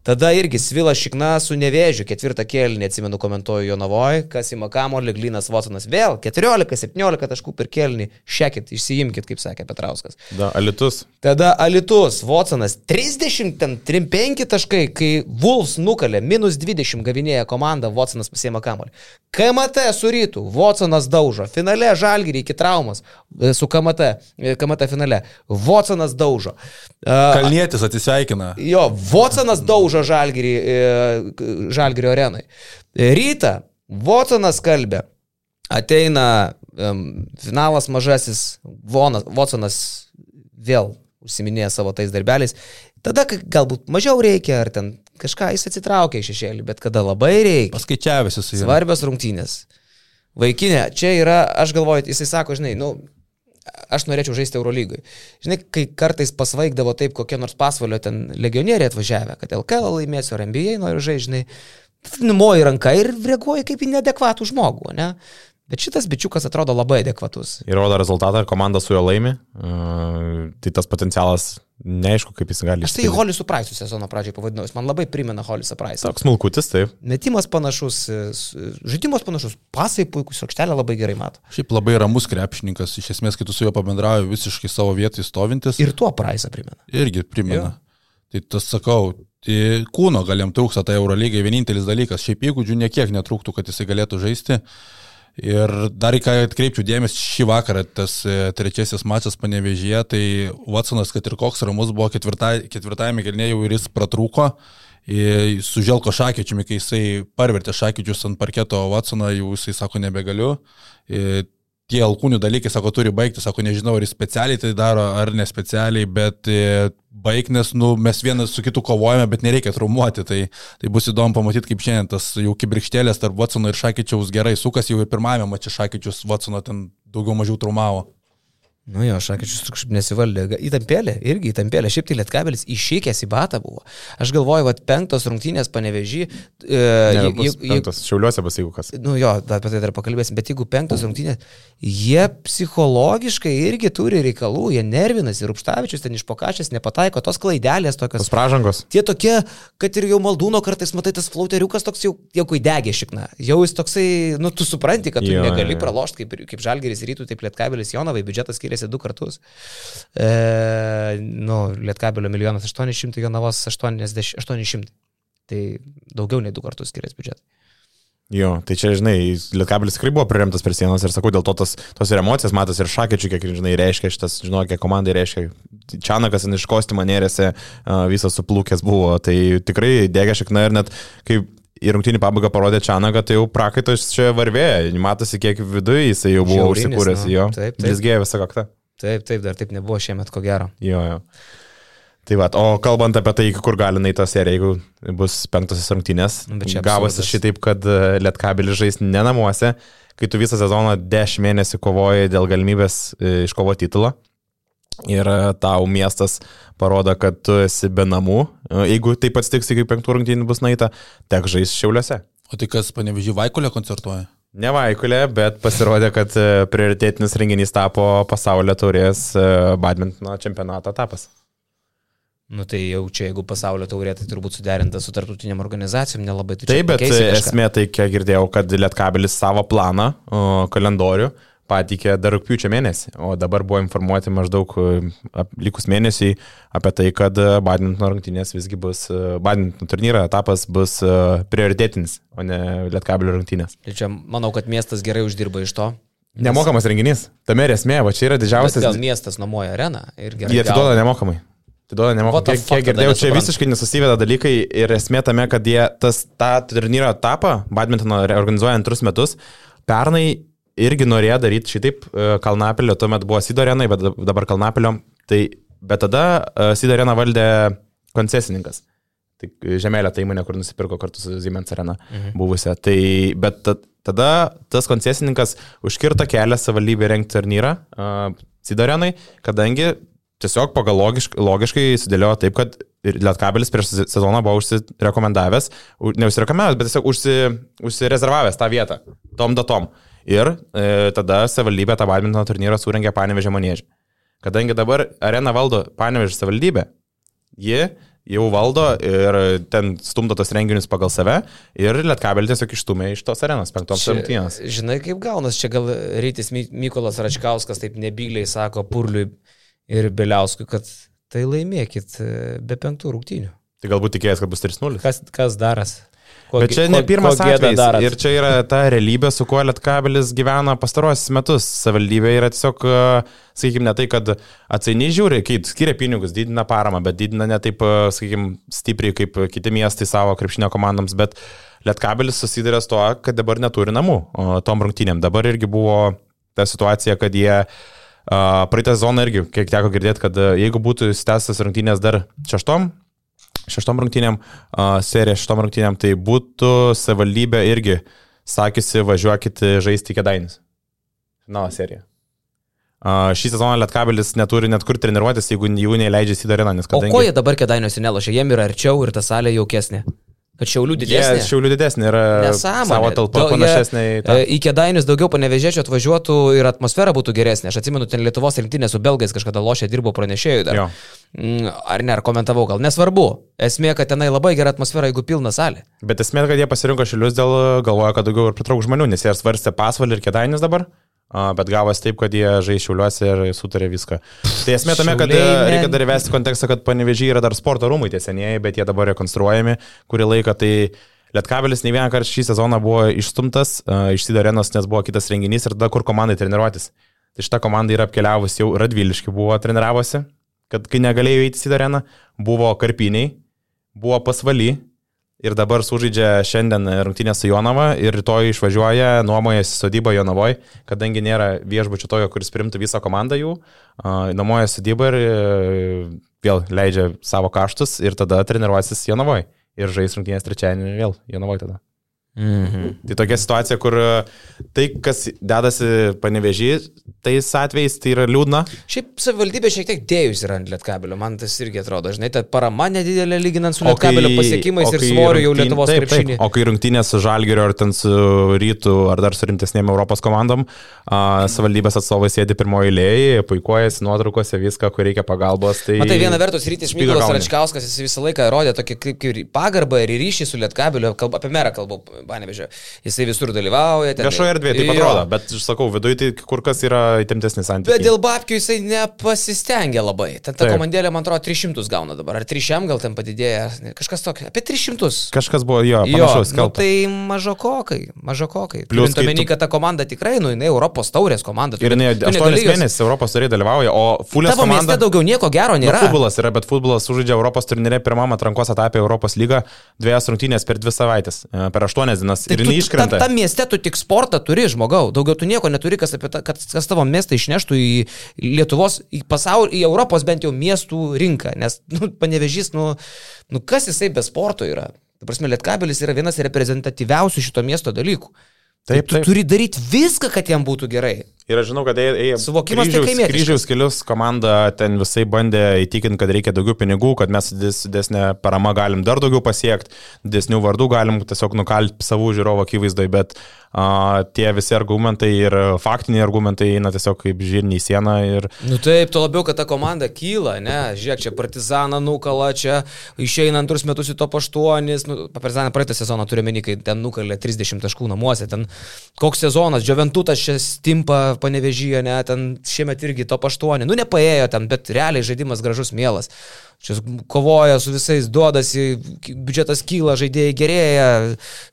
Tada irgi Svila Šikna su nevėžiu, ketvirtą kelnį, atsimenu, komentuoju Jonavoje, kas įma kamolį, Glinas Vosanas. Vėl 14-17 taškų per kelnį. Šekit, išsiimkit, kaip sakė Petrauskas. Da, alitus. Tada Alitus, Watsonas 35 taškai, kai Wolves nukalė, minus 20 gavinėja komanda, Watsonas pasiema kamolį. KMT su rytų, Watsonas daužo, finale Žalgirį iki traumos, e, su KMT, e, KMT finale, Watsonas daužo. Uh, Kalnietis atsisveikina. Jo, Watsonas daužo Žalgirį, e, Žalgirio arenai. Ryta, Watsonas kalbė. ateina finalas mažasis, Vonas, Watsonas vėl užsiminėja savo tais darbeliais, tada galbūt mažiau reikia, ar ten kažką jis atsitraukia iš šešėlį, bet kada labai reikia. Paskaičiavęs jis. Svarbios rungtynės. Vaikinė, čia yra, aš galvoju, jisai sako, žinai, nu, aš norėčiau žaisti Eurolygui. Žinai, kai kartais pasvaigdavo taip kokie nors pasvalio ten legionieriai atvažiavę, kad LKL laimėsiu ar NBA noriu žaisti, žinai, numoji ranką ir reaguoji kaip į neadekvatų žmogų, ne? Bet šitas bičiukas atrodo labai adekvatus. Įrodo rezultatą ir komanda su juo laimi. Uh, tai tas potencialas neaišku, kaip jis gali. Aš tai Holį su Praisu sezono pradžiai pavadinau. Jis man labai primena Holį su Praisu. Toks smulkutis, taip. Metimas panašus, žaidimas panašus, pasai puikus, aikštelė labai gerai mato. Šiaip labai ramus krepšininkas, iš esmės, kai tu su juo pabendrauji, visiškai savo vietoj stovintis. Ir tuo Praisą primena. Irgi primena. Jo. Tai tas sakau, tai kūno galiam trūksta tai Eurolygai vienintelis dalykas. Šiaip įgūdžių niekiek netrūktų, kad jisai galėtų žaisti. Ir dar į ką atkreipčiau dėmesį šį vakarą, tas e, trečiasis mačas panevežyje, tai Watsonas, kad ir koks ramus buvo ketvirtai, ketvirtajame gelnėje jau ir jis pratrūko. Su Želko Šakyčiumi, kai jisai parvertė Šakyčius ant parketo Watsoną, jau jisai sako nebegaliu. Ir tie alkūnių dalykai, sako, turi baigti, sako, nežinau, ar jis specialiai tai daro, ar nespecialiai, bet e, baig, nes nu, mes vienas su kitu kovojame, bet nereikia traumuoti. Tai, tai bus įdomu pamatyti, kaip šiandien tas jau kibirkštėlės tarp Watsono ir Šakyčiaus gerai sukas, jau ir pirmajame mače Šakyčius Watsono ten daugiau mažiau traumavo. Nu jo, Šakyčius kažkaip nesivaldė. Įtampėlė, irgi įtampėlė. Šiaip tai Lietkabelis iššykęs į batą buvo. Aš galvoju, kad penktos rungtynės panevežį. E, ne, bus penktos, šiauliuose bus jeigu kas. Nu jo, apie tai dar pakalbėsim, bet jeigu penktos rungtynės, jie psichologiškai irgi turi reikalų, jie nervinasi. Rupštavičius ten iš pokašės nepataiko, tos klaidelės tokios. Tos pražangos. Tie tokie, kad ir jau maldūno kartais matai tas flauteriukas toks jau, jau kai degė šikna. Jau jis toksai, nu tu supranti, kad tu jo, negali pralošti kaip, kaip Žalgeris rytų, taip Lietkabelis Jonovai, biudžetas skiriasi skiriasi du kartus. E, nu, Lietkabelio milijonas 800, Jonavos 80, 800. Tai daugiau nei du kartus skiriasi biudžetai. Jo, tai čia, žinai, Lietkabelis tikrai buvo priremtas prie sienos ir sakau, dėl to tos, tos ir emocijos matas ir šakečių, kiek, žinai, reiškia šitas, žinau, kiek komandai reiškia. Čianakas iš kostiumo nerėse visas suplūkęs buvo, tai tikrai degė šikna ir net kaip į rungtynį pabaigą parodė Čianagą, tai jau prakaitos čia varvėja, matosi, kiek viduje jisai jau buvo Žiaurinis, užsikūręs, nu, jo. Taip, taip. Blizgėjo visą kaktą. Taip, taip, dar taip nebuvo šiemet, ko gero. Jo, jo. Tai va, o kalbant apie tai, kur gali naita serija, jeigu bus penktosios rungtynės, nu, gavosi šitaip, kad e, Lietkabelis žais ne namuose, kai tu visą sezoną 10 mėnesių kovoji dėl galimybės e, iškovoti titulą. Ir e, tau miestas parodo, kad tu esi be namų. Jeigu taip atsitiks, kai penktų rungtynių bus naita, tek žais šiauliuose. O tai kas, panevežį Vaikulė koncertuoja? Ne Vaikulė, bet pasirodė, kad e, prioritėtinis renginys tapo pasaulio taurės e, badmintono čempionato etapas. Nu tai jau čia, jeigu pasaulio taurė, tai turbūt suderinta su tarptautiniam organizacijom, nelabai tai čia. Taip, bet esmė tai, kiek girdėjau, kad Lietkabelis savo planą, kalendorių pateikė dar rūpiučio mėnesį, o dabar buvo informuoti maždaug e, likus mėnesiai apie tai, kad e, badmintono rungtynės visgi bus, e, badmintono turnyro etapas bus prioritėtinis, o ne lietkabilio rungtynės. Ir čia manau, kad miestas gerai uždirba iš to. Nemokamas renginys, tame ir esmė, va čia yra didžiausias. Gal miestas nuomoja areną ir gerai. Jie atiduoda nemokamai. Atiduoda nemokamai. Kiek, kiek girdėjau, čia visiškai nesusiveda dalykai ir esmė tame, kad jie tas, tą turnyro etapą, badmintono organizuoja antrus metus, pernai irgi norėjo daryti šitaip e, Kalnapilio, tuomet buvo Sidorenai, bet dabar Kalnapilio. Tai, bet tada e, Sidoreną valdė koncesininkas. Tai žemėlė tai įmonė, kur nusipirko kartu su Siemens arena mhm. buvusią. Tai, bet tada tas koncesininkas užkirto kelią savivaldybė rengti turnyrą uh, Sidorenai, kadangi tiesiog pagal logiškai, logiškai sudėliojo taip, kad Lietkabelis prieš sezoną buvo užsirekomendavęs, neužsirekomendavęs, bet tiesiog užsi, užsirezervavęs tą vietą, tom datom. Ir e, tada savivaldybė tą badmintono turnyrą surengė Panevežė manėžį. Kadangi dabar arena valdo Panevežė savivaldybė, ji jau valdo ir ten stumdo tos renginius pagal save ir Lietkabelį tiesiog išstumė iš tos arenos penktoms rungtynėms. Žinai, kaip gaunas, čia gal Rytis Mykolas Račkauskas taip nebygliai sako Purliui ir Beliauskui, kad tai laimėkit e, be penktų rungtynių. Tai galbūt tikėjęs, kad bus 3-0. Kas, kas daras? Ko, Bet čia ne pirmas ko, ko atvejis. Ir čia yra ta realybė, su kuo Lietkabelis gyvena pastarosius metus. Savaldybė yra tiesiog, sakykime, ne tai, kad atsainiai žiūri, kaip skiria pinigus, didina paramą, bet didina ne taip, sakykime, stipriai kaip kiti miestai savo krepšinio komandoms. Bet Lietkabelis susidarė su to, kad dabar neturi namų tom rungtynėm. Dabar irgi buvo ta situacija, kad jie uh, praeitą sezoną irgi, kiek teko girdėti, kad jeigu būtų įstęstas rungtynės dar šeštom, šeštom rungtynėm, serija šeštom rungtynėm, tai būtų savivaldybė irgi sakysi, važiuokit žaisti kėdainis. Finalo serija. Uh, šį sezoną Lietkabelis neturi net kur treniruotis, jeigu jų neįleidžia į Sidariną. Kadangi... O ko jie dabar kėdainiuose nelošia? Jiem yra arčiau ir ta salė jaukesnė. Kad šiaulių didesnė. Yeah, šiaulių didesnė yra Nesąmonė. savo talpa panašesnė į tą. Į kėdainius daugiau panevežėčiau atvažiuotų ir atmosfera būtų geresnė. Aš atsimenu, ten Lietuvos rinktinė su belgais kažkada lošė, dirbo pranešėjų dar. Jo. Mm, Ar ne, ar komentavau, gal nesvarbu. Esmė, kad tenai labai gera atmosfera, jeigu pilna salė. Bet esmė, kad jie pasirinko šiulius dėl galvoja, kad daugiau ir pritrauk žmonių, nes jie svarstė pasvalį ir kėdainis dabar. Bet gavos taip, kad jie žais šiuliuose ir sutarė viską. Tai esmė tame, kad e, reikia dar įvesti kontekstą, kad panevežiai yra dar sporto rūmai tie senieji, bet jie dabar rekonstruojami kurį laiką. Tai Lietkabelis ne vieną kartą šį sezoną buvo išstumtas uh, iš Sidarenos, nes buvo kitas renginys ir tada kur komandai treniruotis. Tai šita komanda yra apkeliavus jau Radviliški buvo treniravosi, kad kai negalėjo eiti į Sidareną, buvo Karpiniai, buvo Pasvaly, Ir dabar sužaidžia šiandien rungtynę su Jonava ir rytoj išvažiuoja, nuomojasi sodybą Jonavoje, kadangi nėra viešbučio tojo, kuris primtų visą komandą jų, nuomoja sodybą ir uh, vėl leidžia savo kaštus ir tada treniruosis Jonavoje. Ir žais rungtynės trečiadienį vėl Jonavoje tada. Mhm. Tai tokia situacija, kur uh, tai, kas dedasi panevežį, tais atvejais tai yra liūdna. Šiaip savivaldybė šiek tiek dėjus yra ant lietkabelio, man tas irgi atrodo, žinai, ta parama nedidelė lyginant su lietkabelio pasiekimais ir svoriu jau Lietuvos krepšinį. O kai rungtynės su Žalgiriu ar ten su Rytų ar dar su rimtesnėm Europos komandom, a, savivaldybės atstovai sėdi pirmoji eilėje, puikuojasi nuotraukose viską, kur reikia pagalbos. Tai... Matai, viena vertus, Rytis Mykolas. Račkauskas, jis visą laiką rodė tokį kaip, kaip pagarbą ir ryšį su Lietkabeliu, kalb, apie merą kalbu, Banevežė. Jisai visur dalyvauja. Viešoje erdvėje taip atrodo, bet aš sakau, viduje tai kur kas yra įtemptesnis santykiai. Bet dėl babkių jisai nepasistengia labai. Ten ta Taip. komandėlė, man atrodo, 300 gauna dabar. Ar 300 gal ten padidėja. Kažkas tokio. Apie 300. Kažkas buvo jo, Jo, panašaus nu, tai mažokokai, mažokokai. Plius, tu- kad ta komanda tikrai, nu, jinai Europos taurės komanda. Ir ne- jinai tu 8 negali jos- mėnesius Europos turėjai dalyvauja, o Fulės Tavo komanda... mieste daugiau nieko gero Nu, nėra. futbolas yra, bet futbolas sužaidžia Europos turnyrė pirmam atrankos etapė Europos lygą dviejas rungtynės per dvi savaitės, e, per aštuonias dienas. Tai ir tu- neiškrenta. Tam, tam mieste tu tik sportą turi, žmogau. Daugiau tu nieko neturi, kas, ta, kad, kas tavo miestą išneštų į Lietuvos, į pasaulį, į Europos bent jau miestų rinką. Nes, nu, panevežys, nu, nu, kas jisai be sporto yra? Ta prasme, Lietkabelis yra vienas reprezentatyviausių šito miesto dalykų. Taip, tu taip. turi daryti viską, kad jam būtų gerai. Ir aš žinau, kad ėjo Suvokimas tai kryžiaus, kaimietiškas. kryžiaus kelius komanda ten visai bandė įtikinti, kad reikia daugiau pinigų, kad mes dides- didesnė parama galim dar daugiau pasiekti, didesnių vardų galim tiesiog nukalti savų žiūrovų akivaizdai, bet tie visi argumentai ir faktiniai argumentai eina tiesiog kaip žirniai į sieną ir Nu taip, to labiau, kad ta komanda kyla, ne? Žiūrėk, čia partizaną nukala, čia išeina antrus metus į top 8, nu, partizaną praeitą sezoną turime menį, kai ten nukalė 30 taškų namuose, ten koks sezonas, Džioventutas čia stimpa panevežyje, ne, ten šiemet irgi top 8, nu nepaėjo ten, bet realiai žaidimas gražus, mielas. Čia kovoja su visais, duodasi, biudžetas kyla, žaidėjai gerėja,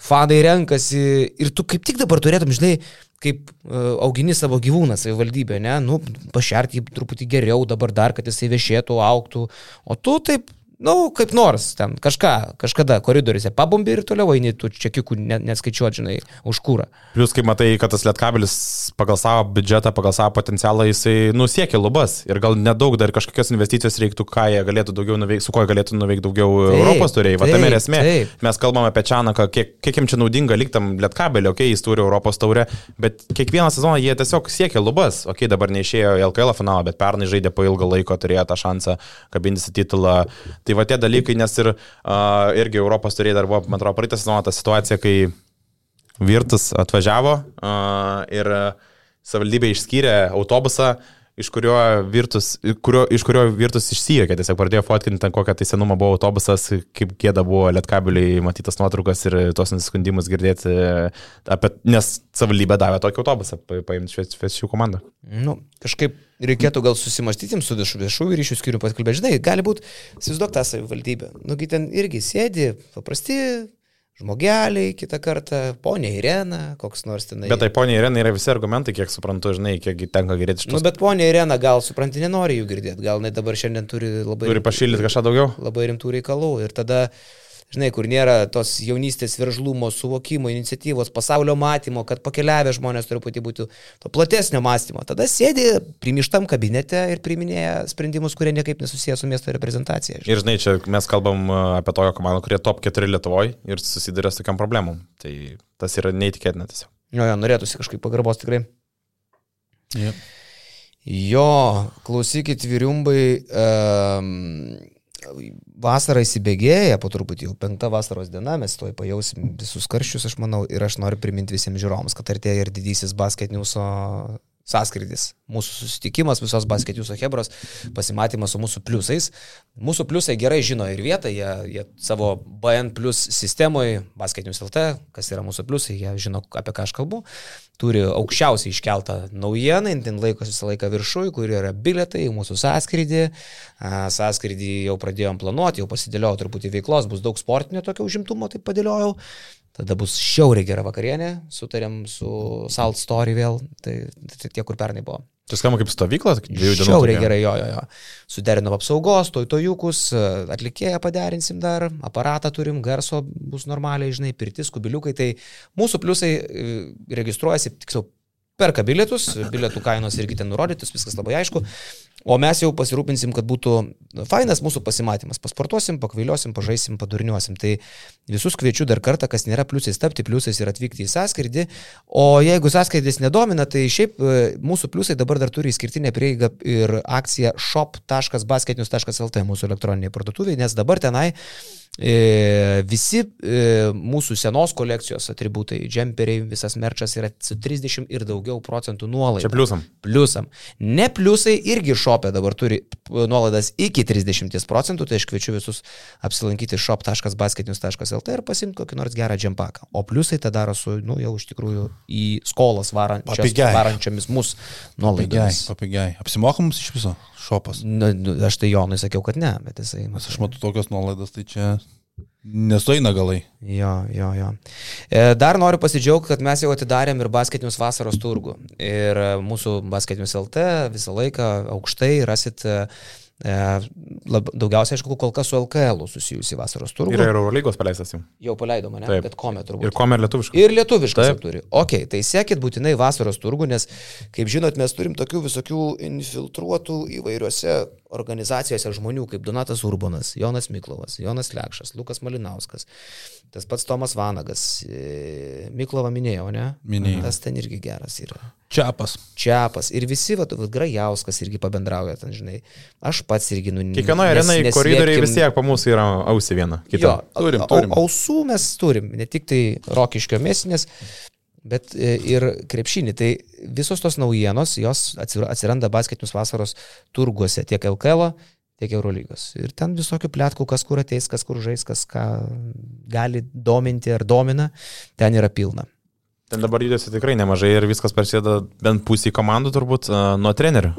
fanai renkasi. Ir tu kaip tik dabar turėtum, žinai, kaip uh, augini savo gyvūną savivaldybė, ne, nu, pašerti jį truputį geriau dabar dar, kad jisai viešėtų, auktų, o tu taip, nu, kaip nors, ten kažką, kažkada koridoriuose pabombi ir toliau eini, tu čekiukų ne, neskaičiuot, žinai, už kūrą. Plus, kai matai, kad tas lietkabelis pagal savo biudžetą, pagal savo potencialą, jisai nusiekia lubas ir gal nedaug dar kažkokios investicijos reiktų, ką jie galėtų daugiau nuveikti, su kuo galėtų nuveikti daugiau Taip, Europos turėjai. Va tame ir esmė. taip. Mes kalbame apie Čianaką, kiek, kiek jiems čia naudinga liktam lietkabelį, okei, okay, jis turi Europos taurę, bet kiekvieną sezoną jie tiesiog siekia lubas. Okei, okay, dabar neišėjo LKL finalą, bet pernai žaidė po ilgą laiko, turėjo tą šansą kabintis į titulą. Tai va tie dalykai, nes ir uh, irgi Europos turėjai dar buvo, man atrodo, praeitą sezoną ta situacija, kai Virtus atvažiavo uh, ir savivaldybė išskyrė autobusą, iš kurio Virtus, kurio, iš kurio Virtus išsijokė, tiesiog pradėjo fotkinti ten kokią tai senumą buvo autobusas, kaip gėda buvo lietkabiliai matytas nuotraukas ir tuos nusiskundimus girdėti, apie, nes savivaldybė davė tokį autobusą pa- paimti švečių komandą. Nu, kažkaip reikėtų gal susimastyti su viešų, viešųjų ryšių skiriu paskalbėti. Žinai, gali būti, įsivaizduok tą savivaldybę. Nugi ten irgi sėdi paprasti žmogeliai, kitą kartą ponia Irena, koks nors tenai. Bet tai ponia Irena yra visi argumentai, kiek suprantu, žinai, kiek tenka girdėti iš Nu, tos. bet ponia Irena, gal supranti, nenori jų girdėti. Gal jinai dabar šiandien turi labai, Turi pašildyti kažką daugiau? labai rimtų reikalų. Ir tada žinai, kur nėra tos jaunystės veržlumo, suvokimo, iniciatyvos, pasaulio matymo, kad pakeliavę žmonės truputį būtų to platesnio mąstymo. Tada sėdi primištam kabinete ir priminėja sprendimus, kurie niekaip nesusijęs su miesto reprezentacija. Žinai. Ir žinai, čia mes kalbam apie tokią komandą, kurie top 4 Lietuvoje ir susiduria su tokiam problemom. Tai tas yra neįtikėtina tiesiog. Jo, jo, norėtųsi kažkaip pagarbos tikrai. Yep. Jo, klausykit, vyriumbai. Um, vasara įsibėgėja, po truputį jau penkta vasaros diena, mes toj pajausim visus karščius, aš manau, ir aš noriu priminti visiems žiūrovams, kad artėja ir didysis basketniuso sąskrydis, mūsų susitikimas, visos basketijos Hebros, pasimatymas su mūsų pliusais. Mūsų pliusai gerai žino ir vietą, jie, jie savo BN plus sistemoje, basketinius LT, kas yra mūsų pliusai, jie žino, apie ką aš kalbu, turi aukščiausiai iškeltą naujieną, ten laikosi visą laiką viršui, kur yra biletai į mūsų sąskrydį. Sąskrydį jau pradėjom planuoti, jau pasidėliojau truputį veiklos, bus daug sportinio tokio užimtumo, tai padėliojau. Tada bus šiauriai gera vakarienė, sutarėm su Salt Story vėl, tai, tai tie, kur pernai buvo. Tai skamba kaip stovykla, dviejų dienų. Šiauriai gerai, jo, jo, jo. Suderinom apsaugos, toj tojukus, atlikėją paderinsim dar, aparatą turim, garso bus normaliai, žinai, pirtis, kubiliukai. Tai mūsų pliusai e, registruojasi, tiksliau, perka bilietus, bilietų kainos irgi ten nurodytos, viskas labai aišku. O mes jau pasirūpinsim, kad būtų fainas mūsų pasimatymas. Pasportuosim, pakvailiosim, pažaisim, padurniuosim. Tai visus kviečiu dar kartą, kas nėra pliusais, tapti pliusais ir atvykti į sąskridį. O jeigu sąskridis nedomina, tai šiaip e, mūsų pliusai dabar dar turi išskirtinę prieigą ir akciją shop.basketinius.lt mūsų elektroniniai parduotuviai, nes dabar tenai visi e, mūsų senos kolekcijos atributai, džemperiai, visas merčas yra su 30 ir daugiau procentų nuolaida. Čia pliusam. Pliusam. Ne pliusai irgi šopė dabar turi nuolaidas iki 30 procentų, tai aš kviečiu visus apsilankyti shop.basketinius.lt ir pasimti kokį nors gerą džempaką. O pliusai tą daro su, nu, jau iš tikrųjų į skolas varančias, varančiamis mūsų nuolaidomis. Papigiai. Apsimokamus iš viso šopas. Nu, nu, aš tai Jonui sakiau, kad ne, bet jisai... Nes aš matau tokias nuolaidas, tai čia nesueina galai. Jo, jo, jo. E, dar noriu pasidžiaugti, kad mes jau atidarėm ir basketinius vasaros turgų. Ir mūsų basketinius LT visą laiką aukštai rasit E, lab, daugiausiai, aišku, kol kas su LKL susijusi vasaros. Yra ir Eurolygos paleistas jau. Jau paleido mane, Taip. bet komė turbūt. Ir lietuviškas. Ir lietuviškas Taip. turi. Ok, tai sekit būtinai vasaros turgu, nes, kaip žinot, mes turim tokių visokių infiltruotų įvairiuose organizacijose žmonių kaip Donatas Urbonas, Jonas Miklovas, Jonas Lekšas, Lukas Malinauskas, tas pats Tomas Vanagas, e, Miklovą minėjau, ne? Minėjau. Tas ten irgi geras yra. Čiapas. Čiapas. Ir visi, va, va, Grajauskas irgi pabendrauja ten, žinai. Aš pats irgi, nu, Kiekvienoje arenai koridoriai vis tiek po mūsų yra ausį viena. Jo, turim, turim. Ausų mes turim, ne tik tai rokiškio mėsinės, bet e, ir krepšinį. Tai visos tos naujienos, jos atsiranda basketinius vasaros turguose, tiek LKL, tiek Eurolygos. Ir ten visokių plėtkų, kas kur ateis, kas kur žais, kas ką gali dominti ar domina, ten yra pilna. Ten dabar judesi tikrai nemažai ir viskas prasideda bent pusį komandų turbūt nuo trenerių.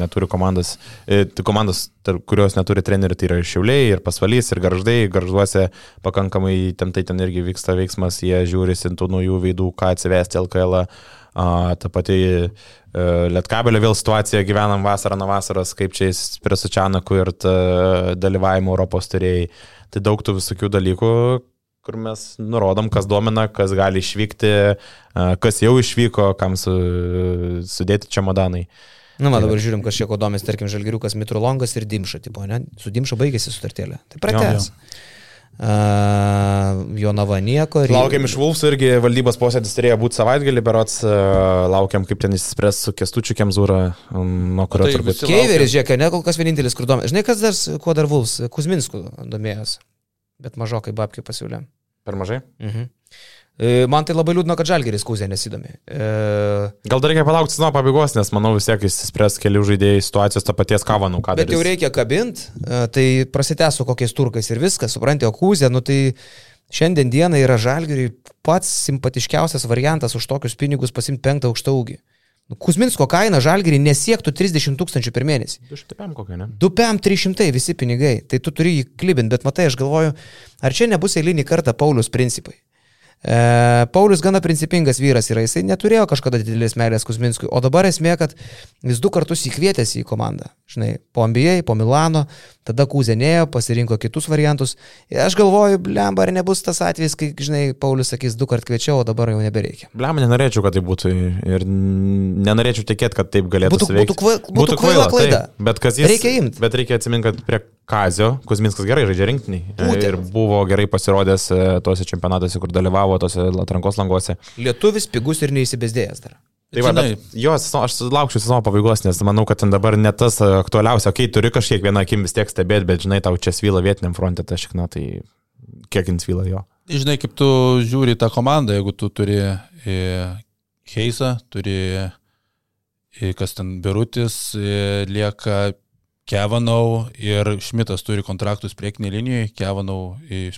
Neturi komandas, e, tai komandos, kurios neturi trenerių, tai yra ir Šiauliai, ir Pasvalys, ir Garždai. Garžduose pakankamai temtai ten irgi vyksta veiksmas, jie žiūri sintų naujų veidų, ką atsivesti LKL. Ta pati e, Lietkabelio vėl situacija, gyvenam vasarą nuo vasaros, kaip čia prie Sučianakų ir dalyvavimo Europos turėjai. Tai daug tų visokių dalykų, kur mes nurodom, kas domina, kas gali išvykti, kas jau išvyko, kam su, sudėti čia modanai. Na, nu, dabar žiūrim, kas čia ko domės, tarkim, Žalgiriukas, Mitrolongas ir Dimša, tipo, ne? Su Dimša baigėsi sutartėlė. Tai pratęs. Uh, Jonava nieko. Laukiam iš Vulfsų irgi valdybos posėdis turėjo būti savaitgalį, berots uh, laukiam, kaip ten įsispręs su Kestučiu Kemzūra, um, nuo kurio tai turbūt. Keiveris, žiūrėk, ne kol kas vienintelis, kur domės. Žinai, kas dar, kuo dar Vulfs, Kuzminsku domėjos, bet mažokai babkiai pasiūlė. Per mažai? Mhm. E, man tai labai liūdna, kad Žalgeris kūzė nesidomi. E... Gal dar reikia palaukti sezono pabaigos, nes manau vis tiek įsispręs kelių žaidėjai situacijos to paties kavanų. Bet darys. jau reikia kabint, e, tai prasitęsiu kokiais turkais ir viskas, suprantate, o kūzė, nu tai šiandien dieną yra Žalgeriui pats simpatiškiausias variantas už tokius pinigus pasimti penktą aukštą ūgį. Nu, Kuzminsko kaina žalgerį nesiektų 30 tūkstančių per mėnesį. 200 PM kokia, ne? 2 PM 300 visi pinigai, tai tu turi jį klibinti, bet matai, aš galvoju, ar čia nebus eilinį kartą Paulius principai. E, Paulius gana principingas vyras yra, jisai neturėjo kažkada didelės meilės Kuzminskui, o dabar esmė, kad vis du kartus įkvietėsi į komandą. žinai, po NBA, po Milano, tada Kūzenėjo, pasirinko kitus variantus. Ir aš galvoju, blemba, ar nebus tas atvejis, kai, žinai, Paulius sakys, du kart kviečiau, o dabar jau nebereikia. Blemba, nenorėčiau, kad tai būtų ir nenorėčiau tikėti, kad taip galėtų Būtų, suveikti. būtų, būtų kvaila klaida. Taip, bet kas jis. Reikia imt. Bet reikia atsiminti, kad prie Kazio Kuzminskas gerai žaidžia rinktiniai. Būtent. Ir buvo gerai pasirodęs e, tuose čempionatuose, kur dalyvavo, tuose atrankos languose. Lietuvis pigus ir neįsibėsdėjęs dar. Tai va, jo, aš laukčiau sezono pabaigos, nes manau, kad ten dabar ne tas e, aktualiausia, kai turi kažkiek vieną akim vis tiek stebėti, bet žinai, tau čia svyla vietiniam fronte, tai aš, na, tai kiek jins svyla jo. Žinai, kaip tu žiūri tą komandą, jeigu tu turi e, Heisą, turi e, kas ten Birutis, e, lieka Kevanau ir Šmitas turi kontraktus priekinėje linijoje, Kevanau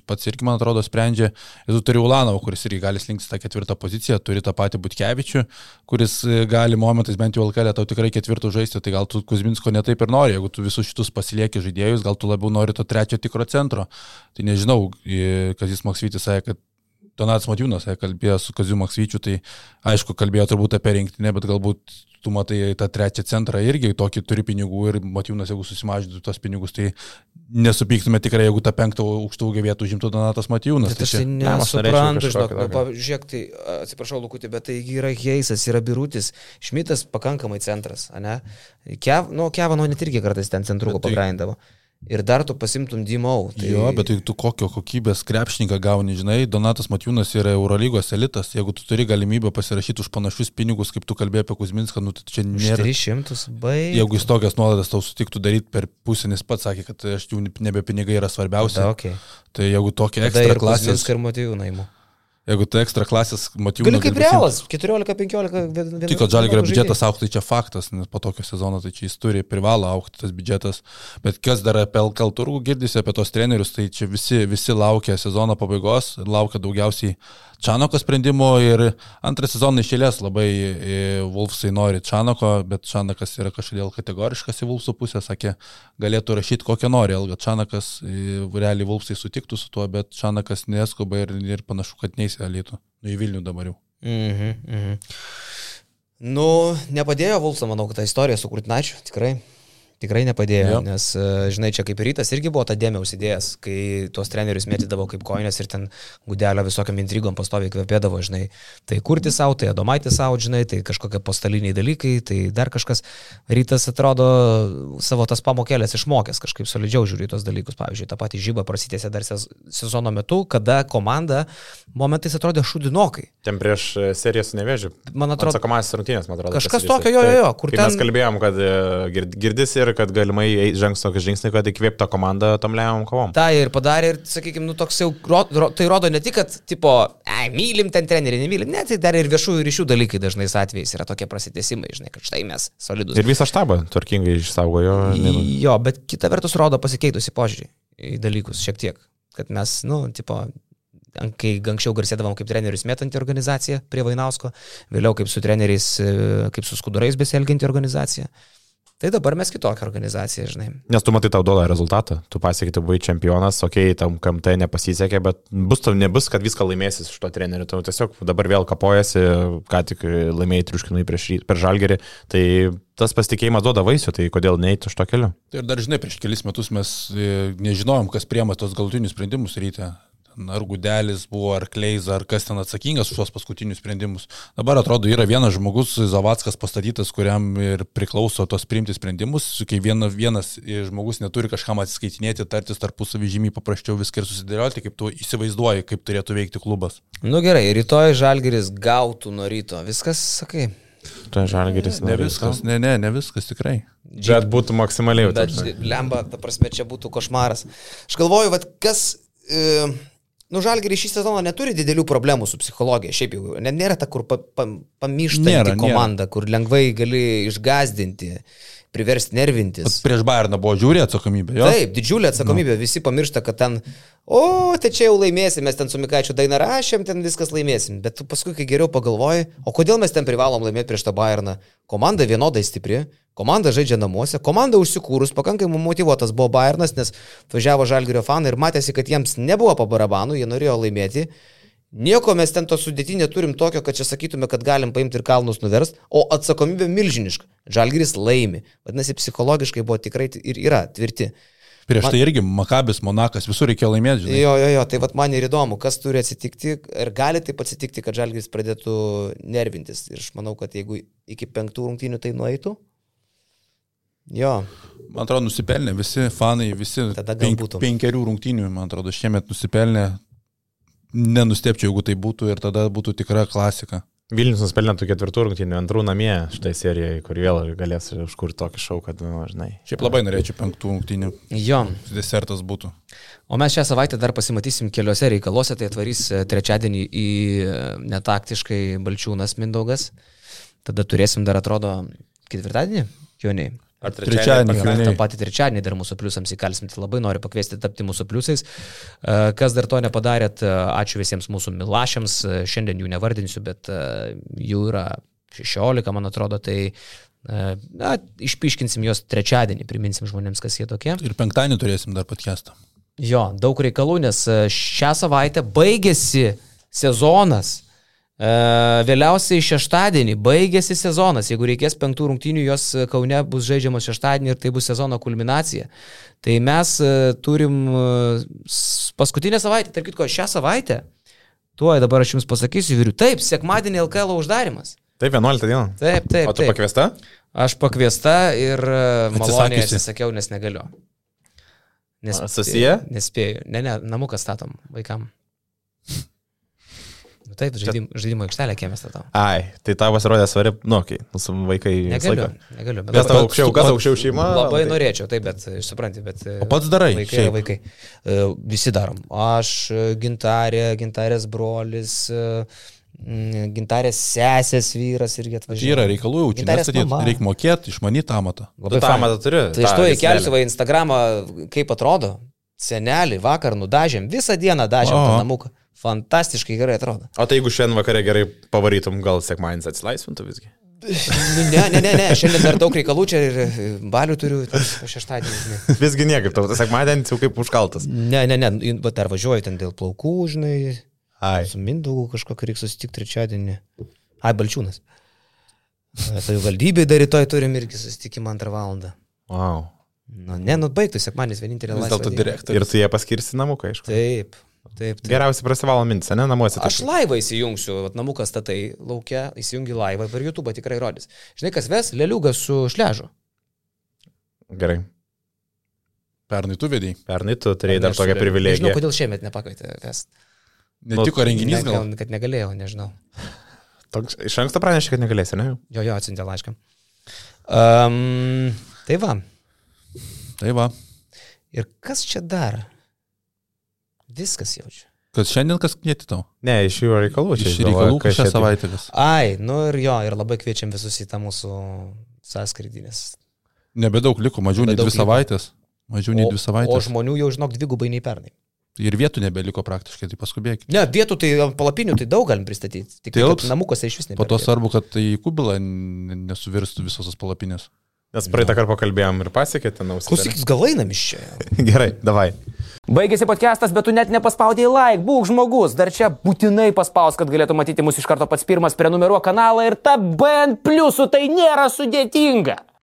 pats irgi, man atrodo, sprendžia. Ir tu turi Ulanovą, kuris irgi gali slinkti tą ketvirtą poziciją, turi tą patį Butkevičių, kuris e, gali momentais bent jau LKL tau tikrai ketvirtų žaisti, tai gal tu Kuzminsko netaip ir nori, jeigu tu visus šitus pasilieki žaidėjus, gal tu labiau nori to trečio tikro centro. Tai nežinau, e, Kazis Maksvytis sakė, kad Donatas Matijūnas sakė, kalbėjo su Kaziu Maksvyčiu, tai aišku, kalbėjo turbūt apie rinktinę, bet galbūt tu matai tą trečią centrą irgi tokį turi pinigų ir Matijūnas, jeigu susimažintų tos pinigus, tai nesupyktume tikrai, jeigu tą penktą aukštų ūgį vietų užimtų Donatas Matijūnas. Bet tai aš norėčiau nesuprantu, žinok, nu, pavyzdžiui, žiūrėk, tai atsiprašau, Lukutį, bet tai yra Heisas, yra Birutis, Šmitas pakankamai centras, ne? Kev, nu, Kevano net irgi kartais ten centrų tai- pagrindavo. Ir dar tu pasimtum Dimau. Tai... Jo, bet tai tu kokio kokybės krepšininką gauni, žinai, Donatas Matijūnas yra Eurolygos elitas, jeigu tu turi galimybę pasirašyti už panašius pinigus, kaip tu kalbėjai apie Kuzminską, nu tai čia nėra. 300, baig. Jeigu jis tokias nuolaidas tau sutiktų daryti per pusę, nes pats sakė, kad aš jų nebe pinigai yra svarbiausia. Da, okay. Tai jeigu tokia ekstra ir klasės, Kuzminską ir Matijų naimu. Jeigu tai ekstra klasės Matijūnas. Gali kaip realas, 14-15. Tik, kad žalgerio biudžetas auktų, tai čia faktas, nes po tokio sezono tai čia jis turi, privalo aukti tas biudžetas. Bet kas dar apie LKL turgų girdisi, apie tos trenerius, tai čia visi, visi laukia sezono pabaigos, laukia daugiausiai Čanoko sprendimo ir antrą sezoną išėlės labai e, Wolfsai nori Čanoko, bet Čanakas yra kažkodėl kategoriškas į Wolfsų pusę, sakė, galėtų rašyti kokią nori, Elga Čanakas, e, realiai Wolfsai sutiktų su tuo, bet Čanakas neskuba ir, ir panašu, kad neįsė Alytų. Nu į Vilnių dabar jau. Mhm, mhm. Nu, nepadėjo Vulsa, manau, kad tą istoriją su Kurtinačiu, tikrai. Tikrai nepadėjo, Jo. nes, e, žinai, čia kaip rytas irgi buvo tą dėmę užsidėjęs, kai tuos trenerius mėtydavo kaip koinės ir ten gudelio visokiam intrigom pastoviai kvepėdavo, žinai, tai kurti savo, tai adomaitį savo, žinai, tai kažkokie postaliniai dalykai, tai dar kažkas. Rytas atrodo savo tas pamokėlės išmokęs, kažkaip solidžiau žiūri į tos dalykus. Pavyzdžiui, tą patį žybą prasitėsi dar sez- sezono metu, kada komanda momentais atrodė šudinokai. Ten prieš e, seriją su nevėžiu. Man atrodo, Atsakomasis rungtynės, man atrodo. Kažkas tokio, jo, jo, jo, kur ten- Mes kalbėjom, kad e, gird- girdis ir kad galimai žengs tokį žingsnį, kad įkvėpta komanda tom lemiamam kovom. tą ir padarė ir, sakykime, nu, toks jau, ro, ro, tai rodo ne tik, kad, tipo, ai, mylim ten trenerių, nemylim, ne, tai dar ir viešųjų ryšių dalykai dažnais atvejais yra tokie prasitėsimai, žinai, kad štai mes solidus. Ir visą štabą tvarkingai išsaugojo. Jo, bet kita vertus rodo pasikeitusi požiūrį į dalykus šiek tiek, kad mes, nu, tipo, kai anksčiau garsėdavom kaip trenerius metanti organizacija prie Vainausko, vėliau kaip su treneriais, e, kaip su skudurais besielginti organizacija. Tai dabar mes kitokią organizaciją, žinai. Nes tu matai tau duoda rezultatą, tu pasiekai, tu buvai čempionas, okei, okay, tam KMT nepasisekė, bet bus tau nebus, kad viską laimėsi iš to trenerių, tu tiesiog dabar vėl kapojasi, ką tik laimėjai triuškinai prieš, per žalgerį, tai tas pasitikėjimas duoda vaisių, tai kodėl neiti iš to keliu? Tai ir dar žinai, prieš kelis metus mes e, nežinojom, kas priema tos galutinius sprendimus ryte. Ar Gudelis buvo, ar Kleiza, ar kas ten atsakingas už tuos paskutinius sprendimus. Dabar atrodo, yra vienas žmogus, Zavackas pastatytas, kuriam ir priklauso tos priimti sprendimus. Kai vienas, vienas žmogus neturi kažkam atsiskaitinėti, tartis tarpusavį žymiai paprasčiau viską ir susidėlioti, kaip tu įsivaizduoji, kaip turėtų veikti klubas. Nu gerai, rytoj Žalgeris gautų nuo ryto. Viskas, sakai. Tai žalgeris Ne viskas, ne, ne, ne viskas tikrai. Bet būtų maksimaliai. Bet lemba, ta prasme, čia būtų košmaras. Aš galvoju, vad kas... E, Nu, Žalgirį šį sezoną neturi didelių problemų su psichologija, šiaip jau. Net nėra ta, kur pa, pa, pamyštanti Nėra, nėra. komanda, kur lengvai gali išgazdinti, priversti nervintis. Prieš Bayerną buvo žiūri atsakomybė, jo? Taip, didžiulė atsakomybė, visi pamiršta, kad ten, o, tai čia jau laimėsim, mes ten su Mikaičiu dainą rašėm, ten viskas laimėsim. Bet tu paskui, kai geriau pagalvoji, o kodėl mes ten privalom laimėti prieš tą Bayerną? Komanda vienodai stipri, komanda žaidžia namuose, komanda užsikūrus, pakankamai motivuotas buvo Bayernas, nes važiavo Žalgirio fanai ir matėsi, kad jiems nebuvo pabarabanų, jie norėjo laimėti. Nieko mes ten to sudėti neturim tokio, kad čia sakytume, kad galim paimti ir kalnus nuverst, o atsakomybė milžiniška. Žalgiris laimi. Vadinasi, psichologiškai buvo tikrai ir yra tvirti. Prieš man... tai irgi Makabis, Monakas, visur reikėjo laimėti. Žinai. Jo, jo, jo, tai vad man ir įdomu, kas turi atsitikti ir gali taip atsitikti, kad Žalgiris pradėtų nervintis. Ir aš manau, kad jeigu iki penktų rungtynių tai nueitų, jo. Man atrodo, nusipelnė visi fanai, visi penk, penkerių rungtynių, man atrodo, šiemet nusipelnė. Nenustepčiau, jeigu tai būtų ir tada būtų tikra klasika. Vilnius nusipelnė tų ketvirtų rungtynių, antrų namie šitai serijai, kur vėl galės užkurti tokį šau, kad, nu, žinai. Šiaip labai norėčiau penktų rungtynių. Jo. Desertas būtų. O mes šią savaitę dar pasimatysim keliose reikaluose, tai atvarys e, trečiadienį į e, netaktiškai Balčiūnas Mindaugas. Tada turėsim dar, atrodo, ketvirtadienį, Kioniai. Ar trečiadienį? trečiadienį tą patį trečiadienį dar mūsų pliusams įkalsim, tai labai noriu pakviesti tapti mūsų pliusais. E, kas dar to nepadarėt, e, ačiū visiems mūsų milašiams, e, šiandien jų nevardinsiu, bet jų yra 16, man atrodo, tai na, išpiškinsim juos trečiadienį, priminsim žmonėms, kas jie tokie. Ir penktadienį turėsim dar podcastą. Jo, daug reikalų, nes šią savaitę baigėsi sezonas vėliausiai šeštadienį baigėsi sezonas. Jeigu reikės penktų rungtynių, jos Kaune bus žaidžiamos šeštadienį ir tai bus sezono kulminacija. Tai mes e, turim e, paskutinę savaitę, tarp kitko, šią savaitę, tuo dabar aš jums pasakysiu, vyriu, taip, sekmadienį LKL uždarimas. Taip, 11 dieną. Taip, taip. O tu taip. pakviesta? Aš pakviesta ir maloniai atsisakiau, nes negaliu. Nes, Susiję? Nespėjau. Ne, ne, namuką statom vaikam. Nu, taip, žaidim, žaidimo aikštelę kiemė statau. Ai, tai tau pasirodė svari, nu, kai mūsų vaikai. Negaliu, negaliu. Bet kas tau aukščiau, kas aukščiau šeima? Labai tai... norėčiau, taip, bet supranti, bet... O pats darai. Vaikai, šiaip. vaikai. E, visi darom. Aš, e, gintarė, gintarės brolis, e, gintarės sesės vyras irgi atvažiavo. Yra reikalų, jau čia nestatyti, reikia mokėti, išmanyti amatą. Labai tą amatą turiu. Tai iš to įkelsiu į Instagramą, kaip atrodo. Senelį vakar nudažėm, visą dieną dažėm tą namuką. Fantastiškai gerai atrodo. O tai jeigu šiandien vakare gerai pavarytum, gal sekmanis atsilaisvintų visgi? Ne, ne, ne, ne, šiandien dar daug reikalų čia ir balių turiu šeštadienį. Visgi niekaip, tau tas sekmadienis jau kaip užkaltas. Ne, ne, ne, bet dar važiuoju ten dėl plaukų, žinai. Ai. Su Mindaugu kažkokį reikia susitikti trečiadienį. Ai, Balčiūnas. Savivaldybė dar rytoj turim irgi susitikimą antrą valandą. Wow. Nu, ne, nu baigtų, sekmanis vienintelė laisvė. Vis dėlto direktorius. Ir tu jie paskirsi namuką, aišku. Taip. Taip, taip. Geriausiai prasivalo mintis, ne namuose. Aš laivą įsijungsiu, vat, namukas statai laukia, įsijungi laivą per YouTube tikrai rodys. Žinai, kas ves? Leliugas su šležu. Gerai. Pernai tu vedai. Pernai tu turėjai dar tokią privilegiją. Nežinau, kodėl šiemet nepakvietė ves. Netiko renginys gal? Ne, kad negalėjau, nežinau. Toks, iš anksto pranešė, kad negalėsi, ne? Jo, jo, atsintė laišką. Um, tai va. Tai va. Ir kas čia dar? Viskas jaučiu. Kas šiandien kas kvieti tau? Ne, iš jų reikalų. Iš reikalų šią tai- savaitę vis. Ai, nu ir jo, ir labai kviečiam visus į tą mūsų sąskrydį, nes... Nebedaug liko, mažiau nei dvi liko. savaitės. Mažiau nei dvi savaitės. O žmonių jau, žinok, dvigubai nei pernai. Ir vietų nebeliko praktiškai, tai paskubėkite. Ne, vietų tai palapinių tai daug galim pristatyti. Tik tai namukose iš vis nebeliko. Po to svarbu, kad tai kubilą nesuvirstų visos tos palapinės. Nes praeitą kartą pakalbėjom ir pasiekėte nausį. Klausyk, gal einam iš čia. Gerai, davai. Baigėsi podcastas, bet tu net nepaspaudėjai like, būk žmogus, dar čia būtinai paspaus, kad galėtų matyti mus iš karto pats pirmas, prenumeruok kanalą ir ta BN pliusų tai nėra sudėtinga.